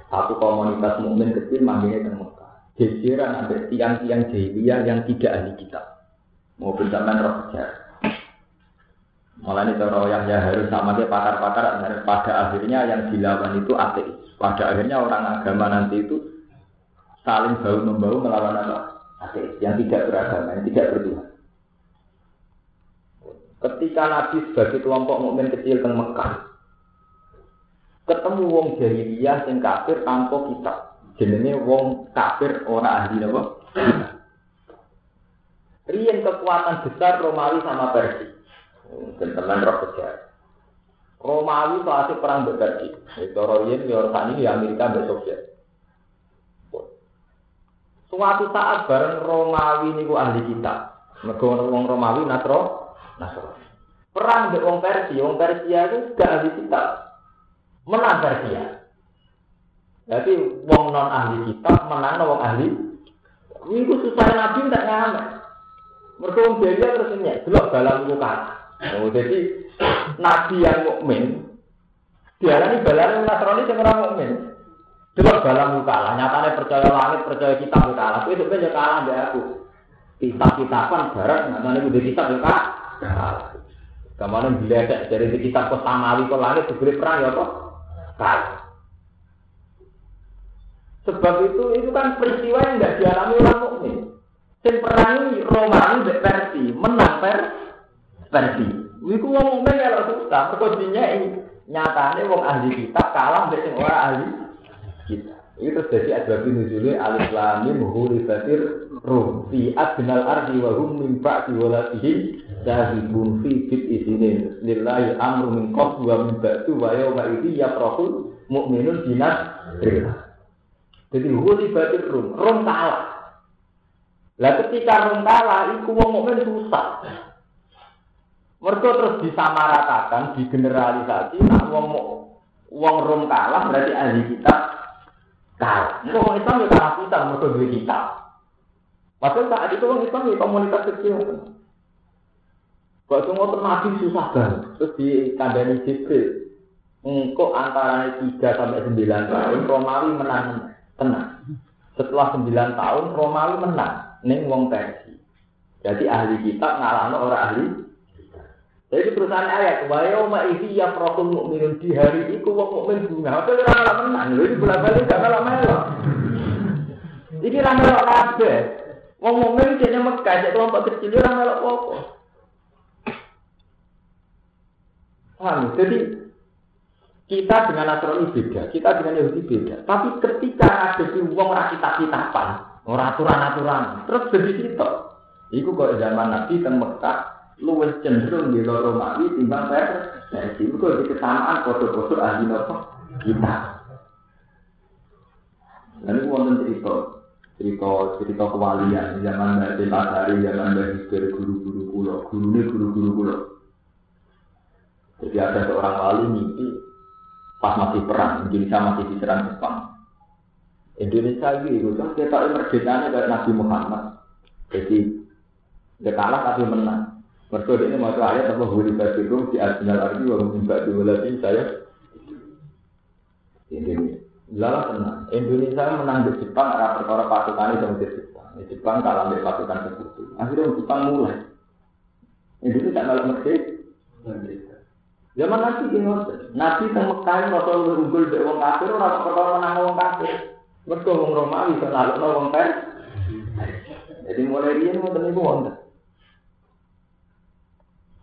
[SPEAKER 1] Satu komunitas mukmin kecil manggilnya tengah Mekah gegeran ada tiang-tiang jahiliyah yang tidak ahli kitab. Mau bersamaan roh sejarah. Malah ini cara yang ya harus sama dia pakar-pakar pada akhirnya yang dilawan itu ateis. Pada akhirnya orang agama nanti itu saling bau membau melawan apa? Ateis yang tidak beragama, yang tidak bertuhan. Ketika Nabi sebagai kelompok mukmin kecil teng Mekah, ketemu wong jahiliyah yang kafir tanpa kitab jenenge wong kafir ora ahli napa Rian kekuatan besar Romawi sama Persia. Teman roh sejarah. Romawi saat perang berpergi. Itu Rian ya ini Amerika dan Soviet. Suatu saat bareng Romawi niku ahli kita. Mergo wong Romawi Nasro, Nasro. Perang dengan wong Persia, wong Persia itu gak ahli kita. Menang Persia. Jadi wong non ahli kitab menang wong ahli. Iku susah nabi tidak ngamen. Mereka wong dia terus ini delok dalam muka. Oh, jadi nabi yang mukmin diarani balan Nasrani sing ora mukmin. Delok dalam muka lah. Nyatane percaya langit, percaya kitab ya kalah. Kuwi sebenarnya kalah mbek aku. Kitab-kitaban bareng nyatane kudu kitab ya. Kemarin diledek dari kitab ke samawi ke langit diberi perang ya apa? Kalah. Sebab itu itu kan peristiwa yang tidak dialami orang mukmin. Sing perangi Romawi Persi, menang per Persi. Iku wong mukmin kalau susah, ini nyatane wong ahli kitab kalah mbek sing ora ahli kitab. Itu terjadi asbab nuzulnya alif lam mim hulifatir rum fi adnal ardi wa hum min ba'di walatihi dahibun fi fit isinin lillahi amru min qabl wa min ba'du wa yawma idhi yafrahul mu'minun binas jadi huli batir rum, rum kalah. Lah ketika rum kalah, iku wong mukmin susah. Mereka terus disamaratakan, digeneralisasi, nak wong wong rum kalah berarti ahli kita kalah. Itu wong Islam kalah kita, mereka dua. Padahal saat itu wong Islam ya komunitas kecil. Waktu mau nabi susah banget, terus di kandani Jibril. Engkau antara tiga sampai sembilan tahun, Romawi menang tenang. Setelah sembilan tahun Romawi menang neng wong Persi. Jadi ahli kitab ngalahno orang ahli. Jadi perusahaan ayat, wa yauma idzi yafrahul mu'minun di hari itu wong mukmin bunga. Apa ora malah menang. Lho iki bola-balik gak malah melo. Iki ra melo kabeh. Wong mukmin dene Mekah, cek kelompok kecil ora melo apa-apa. Paham? Jadi kita dengan Nasrani beda, kita dengan Yahudi beda. Tapi ketika ada di uang ora kita kitapan, ora aturan-aturan, terus jadi situ. Iku kok zaman Nabi teng Mekah luwes cenderung di loro Romawi timbang versi. Iku kok di kesamaan foto-foto ahli nopo kita. Itu wonten cerita, cerita cerita kewalian zaman Mbak Pasari, zaman Mbak Hizkir, guru-guru pulau, guru ini guru-guru pulau. Jadi ada seorang wali mimpi pas masih perang, Indonesia masih diserang Jepang. Indonesia itu kan kita merdekanya kayak Nabi Muhammad. Jadi dia kalah tapi menang. Mereka ini mau ayat apa huri basirum di adinal arti wa mimba diwalatin saya. Ini Lala tenang. Indonesia menang di Jepang arah perkara pasukan itu di Jepang. Di Jepang kalah di pasukan sekutu. Akhirnya Jepang mulai. Indonesia tak malah Mesir. Zaman nanti ini Nabi yang Mekah Rasul unggul dari wong kafir ora perkara menang wong kafir. Mergo wong Romawi iso nalukno wong kafir. Jadi mulai riyen ngoten niku wonten.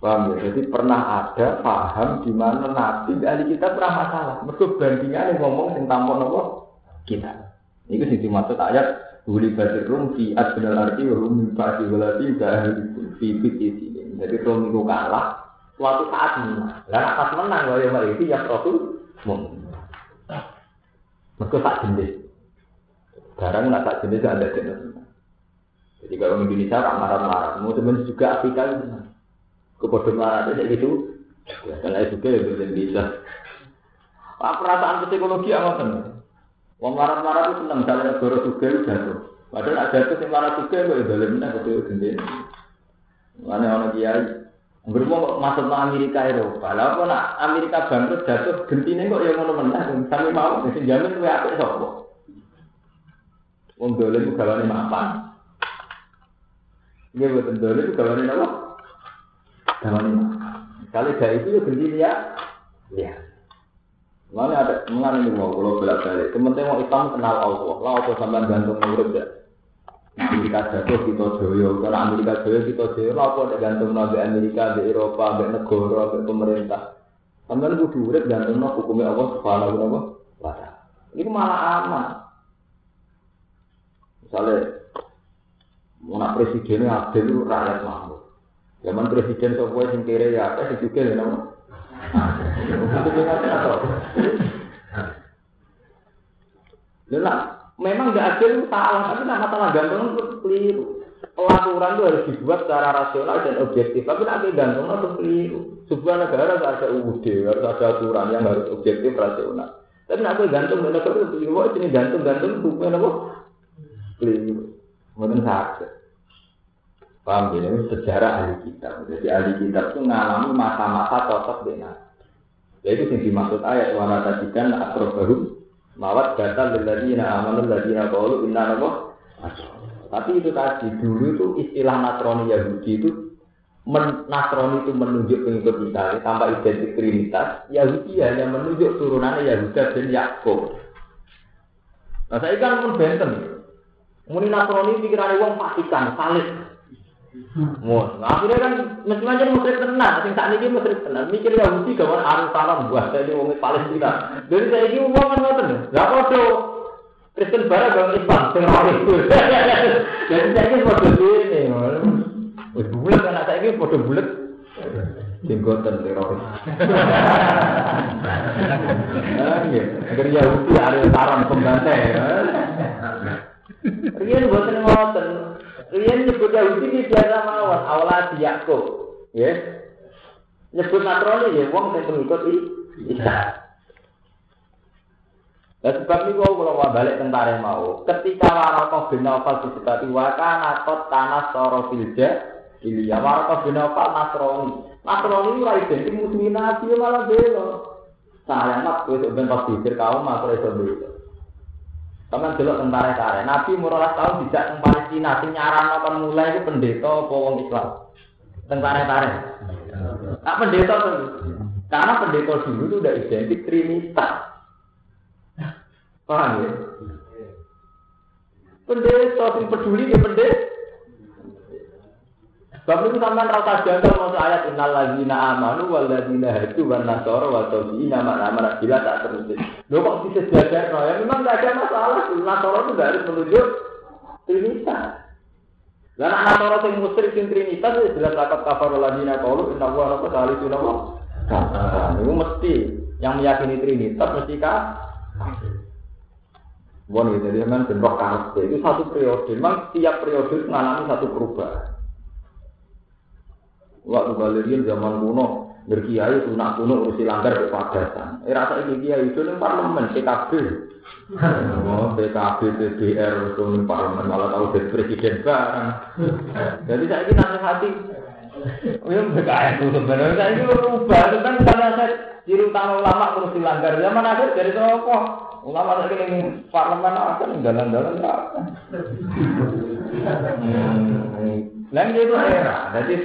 [SPEAKER 1] Paham ya? Jadi pernah ada paham di mana Nabi ahli kita pernah masalah. Mereka bandingannya ngomong tentang apa kita. Ini sih dimaksud ayat Huli basir rum fi adbenal arti wa hum walati ahli fi Jadi rum itu kalah suatu saat menang. Lah pas menang kalau yang itu ya Rasul mun. Mereka tak jenis. Barang nak tak jenis ada jenis. Jadi kalau Indonesia orang marah-marah, mau teman juga Afrika itu. Kepada marah itu gitu. Ya, karena juga ya belum bisa. Pak perasaan psikologi apa kan? Wong marah-marah itu senang jalan negara juga jatuh. Padahal ada itu yang marah juga itu dalam mana betul gede. Mana orang kiai Bermo masuk ke Amerika Eropa. Lah kok nak Amerika bangkrut jatuh gentine kok ya ngono menang sampe mau sing jamin kuwi apik sapa? Wong dolen ku gawane mapan. Iya betul dolen ku gawane apa? Kali dari itu ya gentine ya. Ya. Mana ada mengenai ini mau kalau belak balik. Kementerian mau Islam kenal Allah. Lah apa sampai gantung murid ya? Amerika jatuh kita joyo, karena Amerika joyo kita joyo, apa ada gantung nabi Amerika, di Eropa, di negara, di pemerintah. Sampai itu duit gantung nabi hukumnya Allah subhanahu wa ta'ala. Ini malah aman. Misalnya, mau adil itu rakyat makmur. Zaman presiden sebuah sing kere ya, apa sih juga ya nama? Lalu memang tidak adil itu salah, tapi tidak masalah gantung itu keliru. Pelaturan itu harus dibuat secara rasional dan objektif, tapi nanti gantung itu keliru. Sebuah negara harus ada UUD, harus ada aturan yang harus objektif rasional. Tapi nanti gantung itu keliru, ini gantung-gantung apa? Keliru. Mungkin sakit. Paham ya? Ini sejarah ahli kitab. Jadi ahli kitab itu mengalami masa-masa cocok dengan. Yaitu yang dimaksud ayat warna tadikan akrobarum Mawat data ladina amanu ladina qalu inna nabo. Tapi itu tadi dulu itu istilah Nasrani Yahudi itu men, itu menunjuk pengikut Isa tanpa identik Trinitas. Yahudi hanya menunjuk turunannya Yahuda dan Yakub. Nah saya kan pun benten. Muni Nasrani pikiran uang pastikan salib. Mau, nah, akhirnya kan mesti aja musyrik tenang, sing saat ini musyrik tenang. Mikir Yahudi kawan arus salam buat saya ini wong Palestina. Jadi saya ini uang kan ngoten. Lah kok Kristen barat bang Islam sing itu. Jadi saya ini foto ini. Wis bulat kan saya ini foto bulat. Jenggotan teroris. Agar Yahudi ada saran pembantai. Riyen boten ngoten. Riyen nyebut Yahudi ini biasa mawon, awalnya Yakub. Ya. Nyebut Nasrani ya wong sing pengikut Isa. Nah, sebab ini kalau mau balik tentara mau, ketika Warokoh bin Nawfal disebati wakana kot tanah soro filja, ya Warokoh bin Nawfal Nasrani. Nasrani itu identik muslimin nabi malah belo. Saya nak gue sebentar pikir kaum makro itu. Sama dulu tentara tentara. Nabi murah tahun tidak teng Palestina. Sing nyaran akan mulai itu pendeta apa wong Islam. Tentara tentara. Tak pendeta tuh. Karena pendeta dulu itu udah identik Trinitas. Paham ya? Pendeta yang peduli ya pendeta. Sebab itu sampean rasa janggal masuk ayat innal ladzina amanu wal ladzina hadu wan nasara wa tabiina mana mana bila tak terus. Lho kok bisa jajar no? Ya memang enggak ada masalah. Nasara itu enggak harus menunjuk Trinitas. Lah nek nasara sing musyrik sing Trinitas ya jelas lakap kafar ladzina qalu inna wa rabbul salisu nawa. Itu mesti yang meyakini Trinitas mesti kah? Bon gitu, jadi memang bentrok itu satu periode. Memang tiap periode mengalami satu perubahan. Waktu Galerian zaman kuno, berkiai sunnah kuno urusi langgar ke padatan. Eh rasa ini kiai itu nih parlemen PKB. Oh, PKB, PBR, itu nih parlemen malah tahu dari presiden barang. Jadi saya ini hati Oh, ya kayak itu sebenarnya saya itu berubah itu kan karena saya ciri utama ulama terus dilanggar zaman akhir dari apa ulama lagi ini parlemen akan jalan-jalan apa hmm. Lain itu era jadi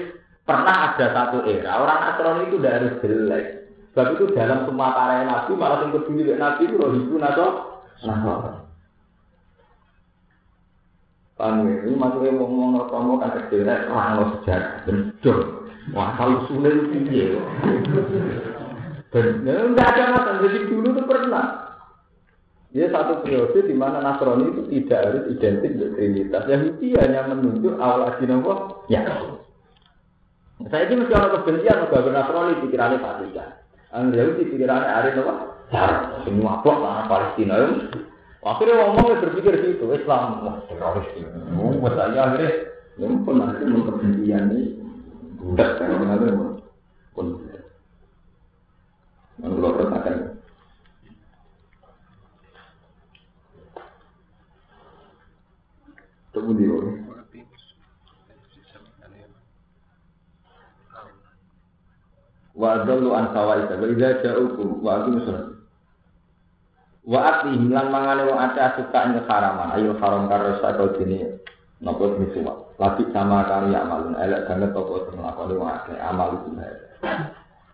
[SPEAKER 1] pernah ada satu era orang Nasrani itu harus jelek sebab itu dalam semua karya Nabi malah yang peduli dengan Nabi itu roh itu naso Paham ya? Ini maksudnya ngomong ngomong kan kecil, orang lo sejarah, bener. Wah, kalau sulit itu ya. Dan enggak ada masalah, jadi dulu itu pernah. Ya satu periode di mana Nasrani itu tidak harus identik dengan Trinitas. Yahudi hanya menunjuk awal adina Ya. Saya ini mesti orang kebencian kalau Nasrani pikirannya Vatikan. Ang Yahudi pikirannya Ari apa? Cara semua blok tanah Palestina Akhirnya ngomongnya berpikir gitu, Islam, wah teroris. Oh, buat saya akhirnya, ya pun nanti mau kebencian ini, budak kan, kenapa pun budak. Yang katakan, Tunggu di Wa adallu an sawaika wa idza ja'ukum wa aqimus salat. Wa ati hilang mangane wong aceh suka ing haraman. Ayo haram karo sakau dene napa misuwa. Lagi sama kali amalun elek banget apa sing nglakoni wong akeh amal itu.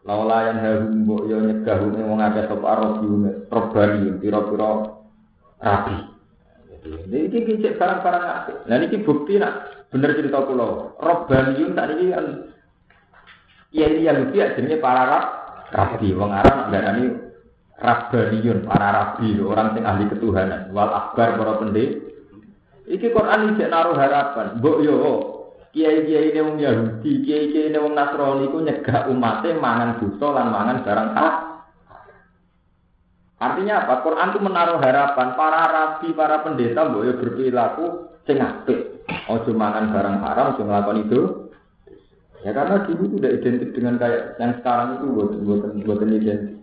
[SPEAKER 1] Laula yang harum mbok yo nyegahune wong akeh sapa arabi probani pira-pira rabi. Jadi ini kicik barang-barang. Nah ini bukti nak bener cerita kula. Robaniun tak ini kan Iya yang dia jenenge para rab, rabi. Wong Arab ndarani Rabbaniyun, para rabi, orang yang ahli ketuhanan. Wal akbar para pendek. Iki Quran iki naruh harapan. Mbok yo kiai-kiai ini wong Yahudi, kiai-kiai ini wong Nasrani ku nyegah umatnya mangan dosa lan mangan barang ah. Artinya apa? Quran itu menaruh harapan para rabi, para pendeta mbok yo berperilaku sing apik. Ojo mangan barang haram, ojo nglakoni itu. Ya karena dulu itu udah identik dengan kayak yang sekarang itu buat buat buat identik.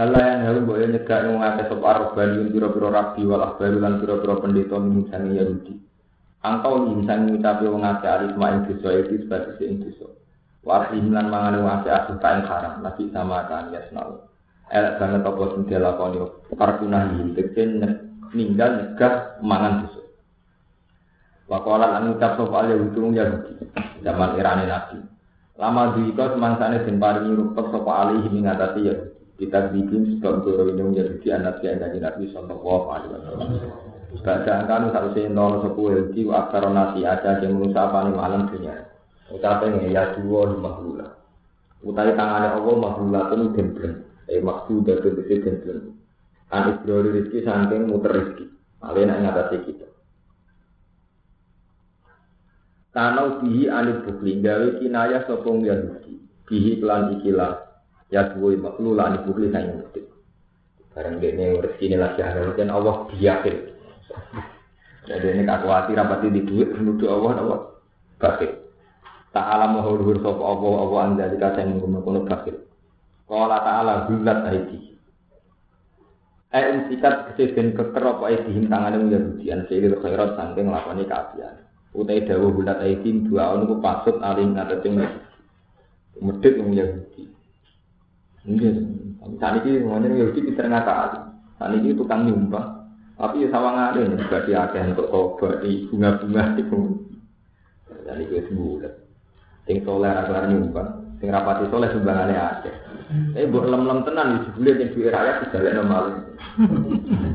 [SPEAKER 1] Hal yang harus boleh nyegak yang mengakai sop arbani piro-piro rabi wal akhbaru lan piro-piro pendeta mingsani Yahudi. Angkau mingsani ngucapi wong akeh alif ma'in dosa itu sebagai ing dosa. Warhim lan mangan wong akeh asuh kain haram lagi sama kan yasnau. Elek banget apa sing dilakoni iki tegese ninggal nyegah mangan dosa. Wakola lan ngucap sop al Yahudi Yahudi zaman irane Nabi. Lama duika semangsane den paringi rupek sapa alih mengatasi Yahudi kita bikin sebab guru ini menjadi anak yang dari Nabi Sallallahu Alaihi Wasallam. Baca kan harusnya nol sepuluh di akar nasi ada yang menusa apa nih malam dunia. Ucapan ya dua lima bulan. Utai tangannya Allah mahula itu dembleng. Eh maksud dari itu dembleng. An ibrori rizki saking muter rizki. Malah nak ngatasi kita. Tanau bihi anil bukli gawe kinaya sopong Yahudi. Bihi pelan ikilah ya duwe maklu lah ibu beli nang mesti bareng dene rezeki ini lagi ada dan Allah biakin. Jadi ini kak khawatir rapati di duit? Allah Allah bakil tak alam mahulur sop Allah Allah anda dikasih menggunakan bakil kalau ta'ala gulat aidi Eh insikat kesedihan keker apa aidihim tangannya menjadi an sehingga khairat sangking lakoni keapian utai dawa bulat aidihim dua orang itu pasut alim ngatasing medit yang Yahudi Mungkin. Saat ini ngomongin Yahudi pinter ngakak. Saat ini tukang nyumbang. Tapi ya sawang ada nih, berarti akhirnya untuk tobat di bunga-bunga itu. Dan itu sebulan. Sing soleh rasa nyumbang, sing rapati soleh sumbangannya ada. Tapi buat lem-lem tenan di sebulan yang duit rakyat tidak ada normal.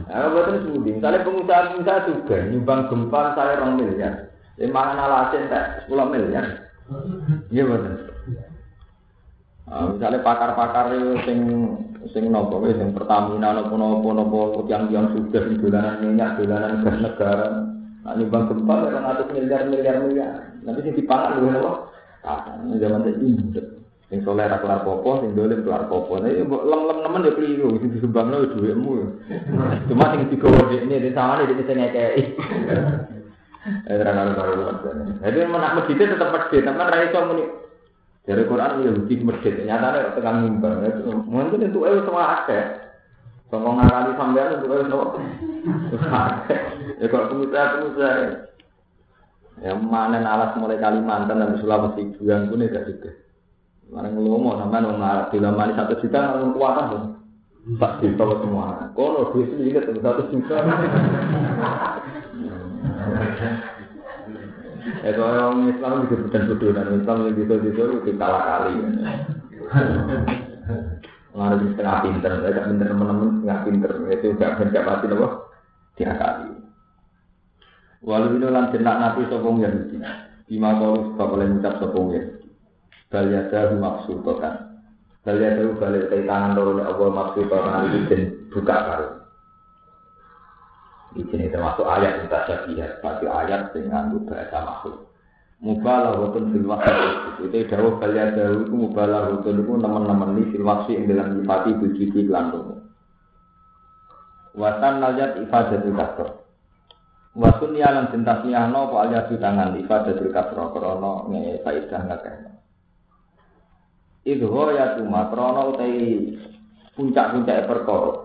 [SPEAKER 1] Nah, buatan sebudi. Misalnya pengusaha-pengusaha juga nyumbang gempa saya orang miliar. Ini mangan alasin tak 10 miliar. Iya betul. Uh, misalnya pakar-pakar sing sing nopo wis sing Pertamina nopo nopo yang yang sudah dolanan minyak, dolanan gas negara. Nah, nyumbang gempa ya ratus miliar miliar miliar. Nanti sing dipangan lho nopo. Ah, zaman ini sing soleh ra kelar popo, sing dolim kelar popo. Nah, mbok lem-lem nemen ya keliru, sing disumbangno dhuwitmu. Cuma sing digowo ini di sana di sing ngekeki. Eh, terang-terang. Jadi menak masjid tetap masjid, teman ra iso muni dari Quran ya Yahudi medit, nyatanya tekan mimbar. Mungkin itu eh semua ada. Kalau ngakali sampean itu semua ada. Ya kalau pengusaha pengusaha. Ya mana alas mulai Kalimantan dan Sulawesi bulan pun gak juga. Mana ngelomo sama nong Arab di lamani satu juta nong kuatan tuh. Tak juta semua. Kono duit itu juga satu juta. Ya kalau orang Islam juga bukan bodoh dan Islam yang bisa bisa itu kalah kali. Mengarah di setengah pinter, saya pinter teman-teman setengah pinter itu gak gak mati loh. Tiga kali. Walau itu lan jenak nabi sopong Yahudi. Bima kau sebab oleh mengucap sopong Yahudi. Bal yada maksudokan. Bal yada balik tangan loro Allah maksudokan itu dan buka baru. Ini termasuk ayat yang tak syabihat. Berarti ayat dengan bahasa makhluk. Mubalah wotun fil waktu itu dawuh bal yada itu mubalah wotun itu teman-teman ini fil waktu yang dalam nyifati bujiti kelantung. Watan naljat ifadatul kasroh. Wasun ya lan cinta siahno apa aja di tangan ifadatul kasroh krono nge faidah ngakehno. Itu ya cuma krono utai puncak-puncak perkara.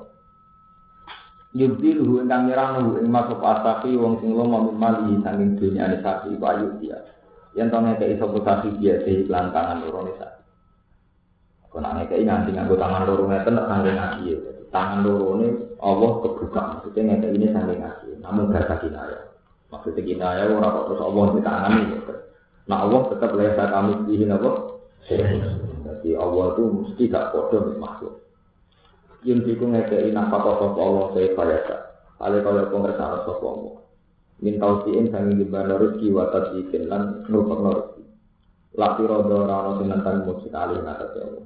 [SPEAKER 1] Yubdil hu ingkang nyerang hu ing masuk asafi wong sing lomo min mali sanging dunya ane sapi iku ayu dia. Yen to ngeke iso sapi dia se iklan tangan loro ne sapi. Kon ngeke nganti nganggo tangan loro ngeten nek sanging aki tangan loro ini Allah kebuka maksudnya ngeke ini sanging aki. Namun bahasa kinaya. Maksudnya kinaya ora kok terus Allah di tangan. Nah Allah tetap lesa kami dihin apa? Jadi Allah itu mesti gak bodoh makhluk. Yang diku ngekei nafkah sapa Allah saya kaya Kali kalau pengertian sapa Allah. Min tausiin sangi gimana rezeki lan rezeki. Rodo rano sinantang musik alih ngatasi Allah.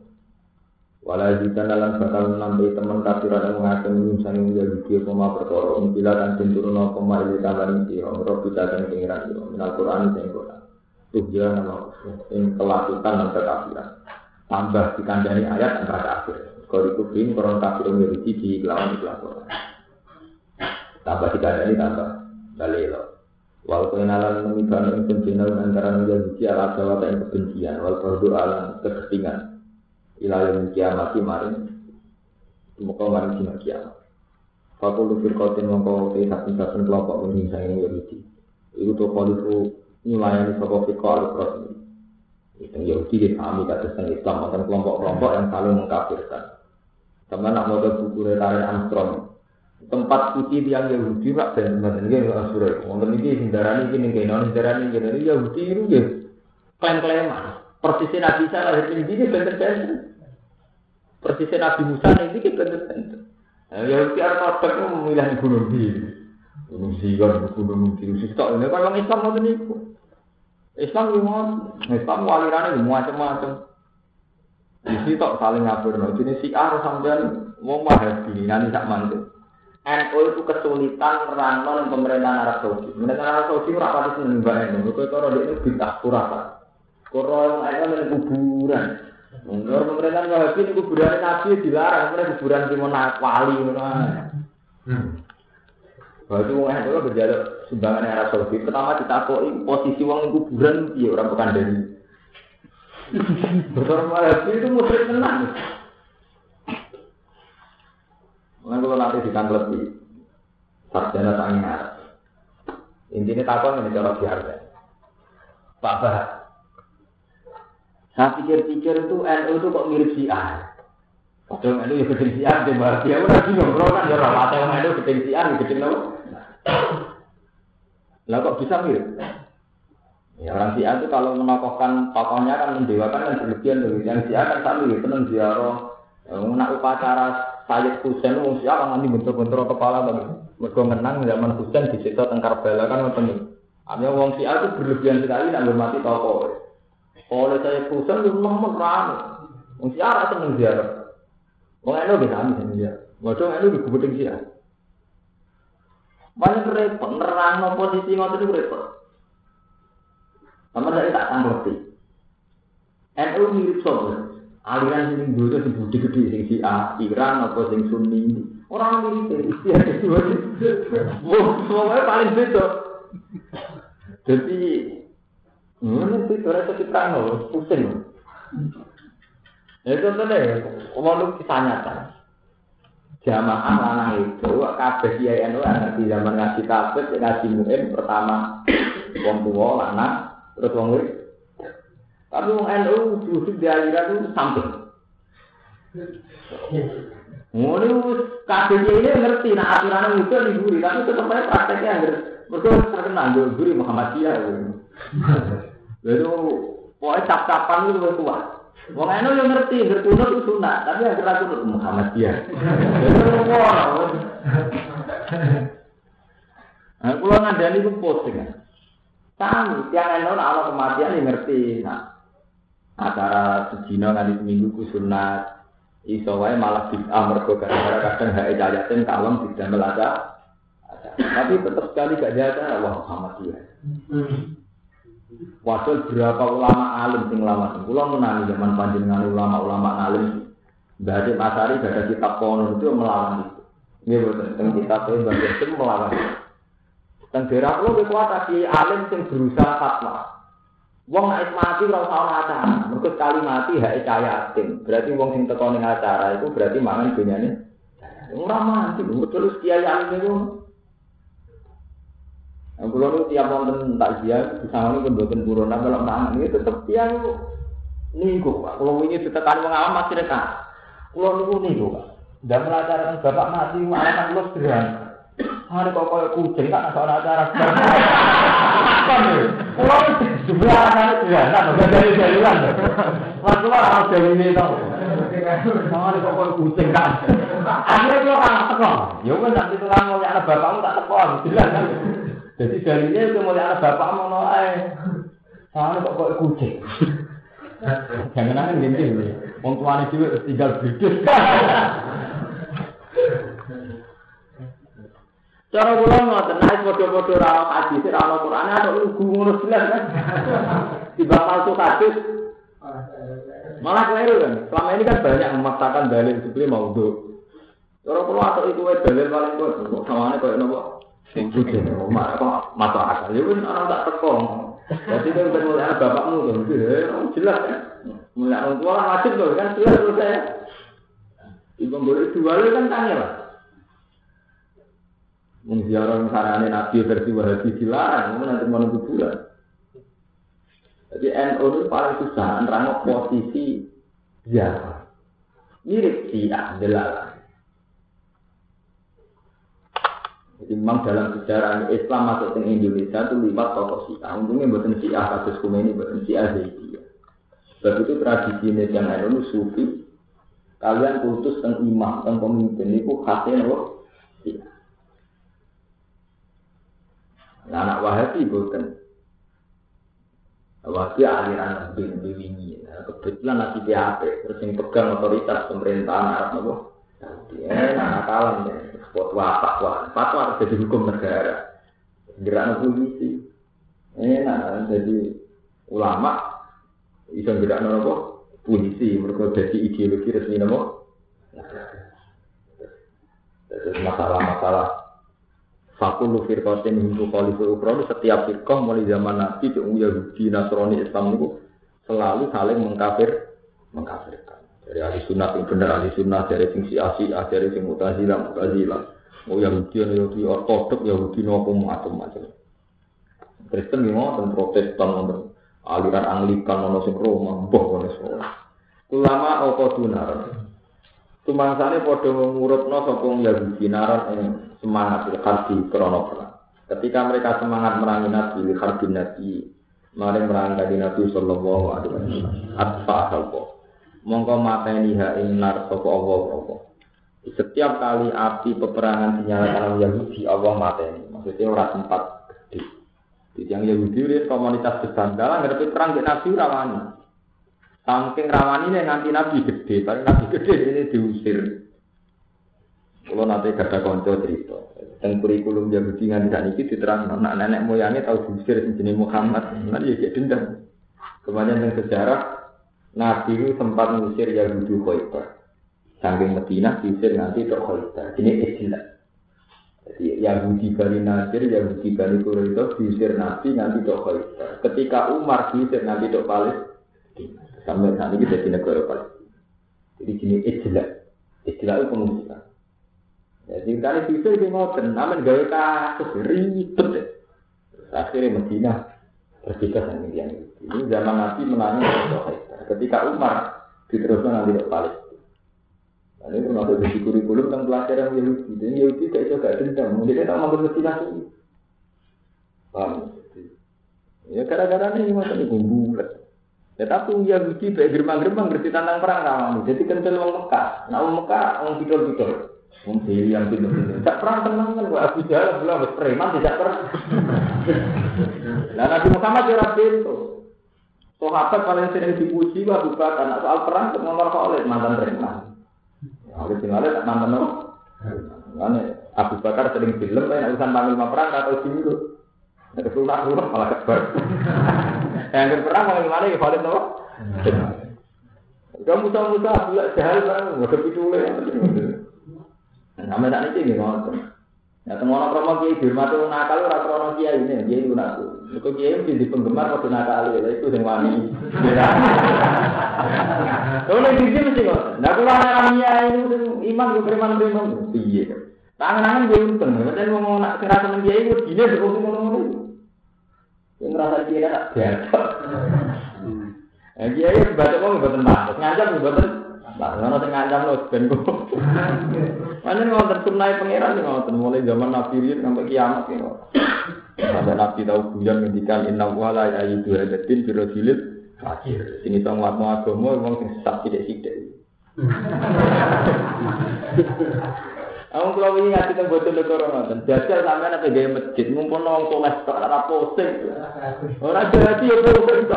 [SPEAKER 1] Walau jika dalam bakal nambahi teman kafiran yang mengaku menyusani menjadi dia koma perkara Umpila dan jenturono koma ili tambahin siro dan Minal Quran yang Quran Tuh nama yang dan kekafiran Tambah dikandani ayat antara kafir Kalau dikubin koron kafir memiliki di lawan di Quran Tambah dikandani tambah. Dalilo Walaupun kenalan memibah yang penjina antara menjadi ala jawab yang kebencian. Walaupun alam keketingan ilayah kiamat maring. Muka maring dina kiamat. Fakul lufir kotin mongko saben saben kelompok menyingsang yang Yahudi Iku to kalifu nyulayani sapa fiko al-Qur'an Yang Yahudi di kami kata tentang Islam Makan kelompok-kelompok yang saling mengkafirkan Sama nak mau buku retari Armstrong tempat suci yang Yahudi rak dan sebenarnya nggak nggak surah. Wonten ini hindarani ini kayak non hindarani ini Yahudi itu ya klaim-klaiman. Persisnya Nabi Isa lahir di sini bener-bener. Persisnya Nabi Musa ini kita bener-bener. Ya tiap apa itu memilih gunung di gunung Sigar, gunung di Sistok ini kan orang Islam mau niku. Islam gimana? Islam alirannya macam-macam. Di situ saling ngabur, no. Jadi si A sampean mau mahasiswa nanti tak mantu. NU itu kesulitan ranon pemerintahan Arab Saudi. Pemerintahan Arab Saudi ora pati seneng NU. Kau kalau dia ini bintang kurang. Korong ayam ini kuburan. Menurut pemerintahan Wahabi kuburan Nabi dilarang, kuburan di mana wali mana. Waktu wong itu berjalan sumbangan era Saudi. Pertama ditakoi posisi wong kuburan iya orang bukan dari. Betul Wahabi itu musyrik tenang. Mungkin kalau nanti ditanggapi sarjana sangi Arab. Intinya takon ini cara biasa. Pak Bah, saya pikir-pikir itu NU itu kok mirip si A. Padahal NU ya gedeng A, dia bingung, bro kan ya rapat yang NU gedeng si A, gedeng? Lah kok bisa mirip? Ya orang si A itu kalau menokohkan tokohnya kan mendewakan kan berlebihan loh. Yang si A kan sambil gitu, tenang ziarah. Nak upacara Sayyid Husain, wong si A kan nanti bentur-bentur kepala tapi menang zaman Husain di situ tengkar bela kan nonton. Artinya wong si A itu berlebihan sekali nak hormati tokoh. Oleh saya pusing itu nemen rame. Wong siara seneng ziarah. Wong eno bisa amin seneng ziarah. Waduh eno di kubuting siara. Banyak repot, nerang posisi ngotot itu repot. Sama saya tak tanggapi. NU mirip sobat. Aliran sini dulu si budi gede sing si A, Iran apa sing Sunni. Orang mirip. Wah, semuanya paling beda. Jadi ini sih orang itu prano, pusing. Ya contohnya, walau kisah nyata. Jamaah lanang itu, kabeh kiai NU di zaman ngaji tabet, ngaji mu'in pertama Wong tua, anak, terus wong murid. Tapi wong NU justru di aliran itu samping. Ngono wis kabeh ini ngerti nah aturan itu liburi, tapi tetep aja prakteknya anggar. Mergo terkenal yo guru Muhammadiyah. Lalu pokoknya cap-capan itu kuat. Wong NU yo ngerti, berkunut itu sunat, tapi akhirnya kunut Muhammadiyah. Nah, kalau ngandani itu posting. Kami tiang NU Allah kematian yang ngerti. Nah, acara sejina nanti seminggu ku sunat. Iso wae malah bid'ah mergo gara-gara kadang hae cayatin kalem tidak melaca. Tapi tetap sekali gak jaga wah Muhammadiyah. Wasil berapa ulama alim sing lama sing kula menangi zaman panjenengan ulama-ulama alim. Mbah Masari gak ada kitab kono itu melawan itu. Nggih boten teng kitab e Mbah itu melawan. Teng daerah kula kuat alim sing berusaha fatwa. Wong nek mati ora usah acara. Mergo sekali mati hak cayatin. Berarti wong sing teko ning acara itu berarti mangan dunyane. Ora mati, terus kiai alim itu. Yang pulau itu tiap nonton takziah, bisa ini pun buatan buronan kalau mangan ini tetap dia itu niku. Kalau ini ditekan mengalami masih dekat. Kalau niku pak. Dan melajarkan bapak mati, kan lu sederhana. Hari kok koyo kucing kan soal acara. Apa nih? Pulau sebelah anak nah udah dari jalan. Lah harus dari ini tau. Hari kok koyo kucing kan. Akhirnya pulau kan teko. Ya kan nanti kan mau anak bapakmu tak teko, jelas kan. Jadi dari ini itu mau anak bapakmu mau eh. Hari kok koyo kucing. Jangan aneh gini, wong tuane juga tinggal berdua. Cara kula ngoten, nek padha-padha ra ono hadis, ra Quran, ngono jelas kan. Tiba palsu hadis. Malah keliru kan. Selama ini kan banyak memaksakan dalil sebelum mau. Cara kula atau itu dalil paling kuat, kok sawane koyo nopo? Sing kudu mak kok mata akal. Ya wis ana tak teko. Jadi kan ben mulai bapakmu tuh, jelas kan. Mulai orang tua wajib tuh kan jelas terus saya. Ibu boleh jual kan tanya lah. Mengziarah sarane Nabi versi Wahabi dilarang, nanti mau kuburan. Jadi NU itu paling susah nerang posisi ziarah. Mirip si adalah. Jadi memang dalam sejarah Islam masuk ke Indonesia itu lewat tokoh Syiah. Untungnya buatan Syiah kasus ini buatan Syiah Zaidiyah. Sebab itu tradisi yang NU sufi. Kalian putus tentang imam, tentang pemimpin itu khasnya loh. Nah, anak Wahabi bukan. Wahabi aliran bin wingi. Nah, kebetulan nanti PHP, terus yang pegang otoritas pemerintahan Arab nopo. Ya, kalam ya. Buat fatwa, fatwa harus jadi hukum negara. Gerak polisi. Enak, jadi ulama bisa gerak nopo polisi. Mereka jadi ideologi resmi nopo. Terus masalah-masalah Fakulu firqatin hinggu khalifu ukron setiap firqah mulai zaman Nabi ke Yahudi Nasrani Islam itu selalu saling mengkafir mengkafirkan. Dari ahli sunnah yang benar ahli sunnah dari sing si asi dari sing mutazilah mutazilah. Oh Yahudi Yahudi ortodok Yahudi nopo macam-macam. Kristen memang dan Protestan aliran Anglikan nono sing Roma boh kono semua. Ulama opo dunar. Tumangsane padha ngurutno sapa Yahudi naran ing semangat harbi krono perang. Ketika mereka semangat merangi Nabi, harbi Nabi, mari merangi Nabi Sallallahu Alaihi Wasallam. Atfa apa? Mongko mateni ha ing nar sapa Allah apa. Setiap kali api peperangan dinyalakan oleh Yahudi, Allah mateni. Maksudnya orang sempat gede. Jadi yang Yahudi ini komunitas besar. Dalam ngerti perang di Nabi rawani. Saking rawani ini nganti Nabi gede, tapi Nabi gede ini diusir. Kalau nanti gada konco cerita, dan kurikulum Yahudi nganti saat ini diterang, anak nenek moyangnya tahu diusir jenis Muhammad, nanti ya dendam. Kemudian yang sejarah, Nabi itu sempat mengusir Yahudi Khaybar. Saking Medina diusir nanti ke Khaybar. Ini istilah. Jadi Yahudi Bani Nasir, Yahudi Bani Quraisy diusir Nabi nanti ke Khaybar. Ketika Umar diusir nanti ke Palestina. Sampai saat ini jadi negara Palestina. Jadi jenis istilah. Istilah itu pengungsian. Jadi kali bisa di ngoten, namun gawe kasus ribet. Akhirnya Medina berbeda dengan yang itu. Ini zaman Nabi menanya Ketika Umar diteruskan nanti ke Palestina. Nah, ini termasuk di kurikulum tentang pelajaran Yahudi. Jadi Yahudi gak bisa gak dendam. Mungkin tak mampu Medina sih. Paham? Ya gara-gara ini macam ini bulat. Ya tapi Yahudi baik gerbang-gerbang berarti tantang perang ramah. Jadi kental orang Mekah. Nah orang Mekah orang bidol-bidol. Wong dewi yang pinter-pinter. Tak perang tenang kan, gua Abu Jahal bilang preman tidak perang. Nah Nabi Muhammad ya itu. Sahabat paling sering dipuji Abu Bakar. Nah, soal perang ngomong Khalid mantan preman. Ya, Khalid bin Walid mantan apa? Karena Abu Bakar sering film, kan urusan panglima perang atau dulu. Ada sunnah rumah malah kebar. Yang perang paling mana ya Khalid apa? Kamu tahu Abdullah Jahal kan, nggak kepidule. Sampai saat ini ngotot. Ya temono kromo kiai dihormati wong nakal ora krono kiai ini, kiai itu naku. Iku kiai mesti di penggemar kok nakal ya itu sing wani. Kalau di sini mesti kok. Nah kalau anak kiai itu iman ku preman preman piye. Tangan-tangan dia untung, dan mau nak kira temen kiai itu gini sih kok ngono-ngono. Yang ngerasa kiai tak biasa. Eh kiai baca kok mboten mantes, ngancam mboten Nah, ngono sing ngancam lho ben kok. Ngoten sunai pangeran ngoten mulai zaman Nabi Rin sampai kiamat ya. Sampai Nabi tahu bulan ngendikan inna wa la ya'idu hadatin birajilid fakir. Ini tong watno agama wong sing sesat sithik-sithik. Aku kalau ini ngasih tentang bocor negara nonton, jajal sampai apa gaya masjid, ngumpul nong soleh tak ada posting. Orang jadi ya posting.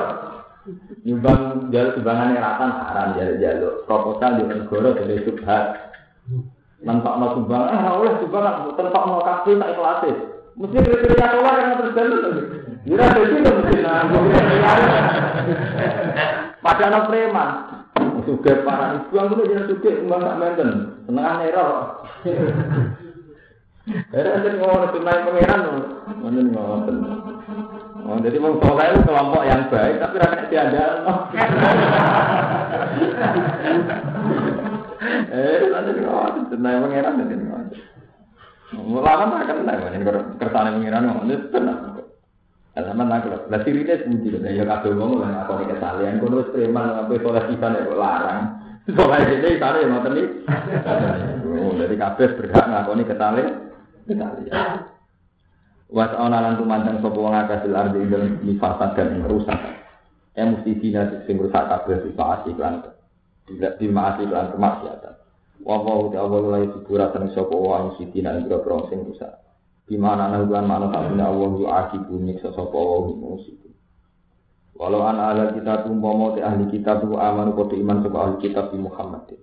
[SPEAKER 1] Nyumbang jalur sumbangan ratan haram jalur jalur proposal di negara dari subhat. Mentok no sumbang, eh oleh sumbangan, tentok no kafe tak ikhlas. Mesti kriteria keluar yang terus jalur. Jira jadi itu mesti. Pada anak preman, suge para ibu yang kudu jangan suge mbak tak menten, senengan neror. Era jadi ngomong tunai pangeran, mana ngomong Oh, jadi mau soleh itu kelompok yang baik, tapi rakyat tiada. eh, nanti ngomong tunai pangeran nanti ngomong. Mulai tak kenal, ini kersane pangeran ngomong itu tenang. Sama nak lah, lah sirine sebuti kan, ya kado ngomong lah apa nih kesalahan, kono wis preman sampai soleh pisan ya larang. Soleh ini sana ya ngoten iki. Oh, jadi kabeh berhak ngakoni kesalahan. Kesalahan. Was ana lan tumandang sapa wong akeh ardi ing dalem dan ing kerusakan. Ya mesti dina sing rusak kabeh di maasi lan tidak di maasi lan kemaksiatan. Wa wa ta wa la yukuratan sapa wong sing dina ing boro sing rusak. Di mana ana bulan mana kabeh Allah yu akibu nyiksa sapa wong musik. Walau an ala kita te ahli kitab tu amanu kote iman sapa ahli kitab di Muhammad.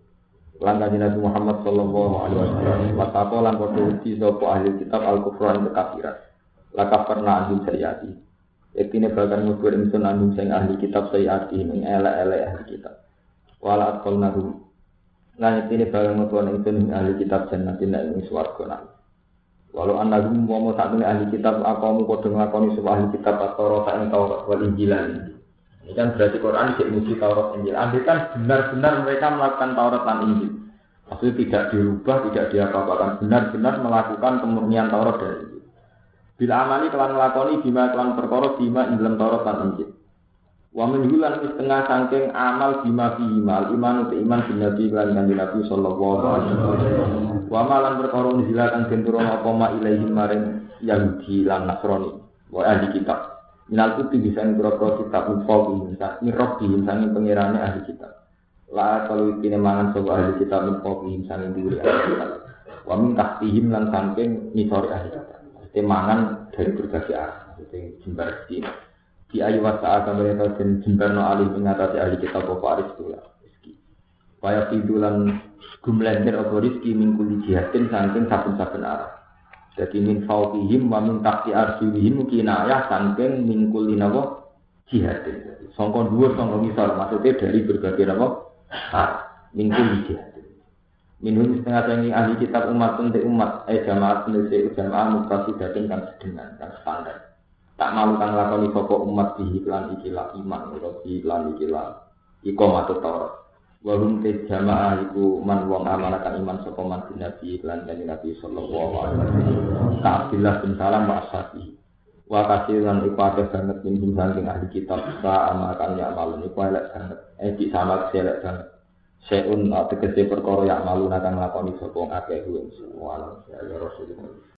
[SPEAKER 1] Lan kanjeng Nabi Muhammad sallallahu alaihi wasallam. Maka lan kote uji sapa ahli kitab al-kufran kekafiran laka pernah anjing sayati. Yaktine bahkan ngubur ingsun anjing sing ahli kitab sayati ing elek-elek ahli kitab. Wala atkol nahum. Lan yaktine bahkan ngubur ingsun ing ahli kitab jannatin ing swarga nang. Walau anak mau satu ahli kitab aku mau kode ngakoni sebuah ahli kitab atau rota yang Taurat wal Injilan. Ini kan berarti Quran tidak muji Taurat Injil. Andai kan benar-benar mereka melakukan Taurat dan Injil. Maksudnya tidak dirubah, tidak diapa-apakan. Benar-benar melakukan kemurnian Taurat dan Injil. Bila amali kelan ngelakoni bima kelan perkara bima ing dalam Taurat lan Injil. Wa menjulan setengah sangking amal bima fi imal iman uti iman bin Nabi lan kanjeng Nabi sallallahu alaihi wasallam. Wa malan perkara unjila kang apa ma maring Yahudi lan Nasrani. Wa ahli kitab. Minal kuti bisa ngroko kitab ufo bisa mirok di sange pengirane ahli kitab. La kalau ini mangan sebuah ahli kitab ufo sange diri ahli kitab. Wa min tahtihim lan sangking nisori ahli kitab temangan dari berbagai arah. Jadi jembar di di ayu wasa kami itu dan jembar no alih ahli kita bapak aris tulah. Kaya tidulan gumlender apa rizki min kuli jihadin saking saben-saben arah. Jadi min fauqihim wa min tahti arjulihim kinayah saking min kuli nawa jihadin. Songko dhuwur songko misal maksudnya dari berbagai. Min kuli jihadin. Minum setengah tinggi ahli kitab umat untuk umat, eh jamaah sendiri jamaah mutasi datang kan sedengan kan standar. Tak malu kan lakoni sopok umat di iklan ikilah iman, atau di iklan ikilah ikom atau taurat. Walum te jamaah iku man wong amanakan iman sopok man di nabi iklan dan nabi sallallahu alaihi wasallam. Ka'abdillah bin salam wa ashabi. Wa kasiran iku akeh banget minhum saking ahli kitab sa amakan ya malun iku elek banget. Eh di sama elek banget. Seun tegese perkara ya malu nakang lakoni sapa akeh kuwi. Walau ya Rasulullah.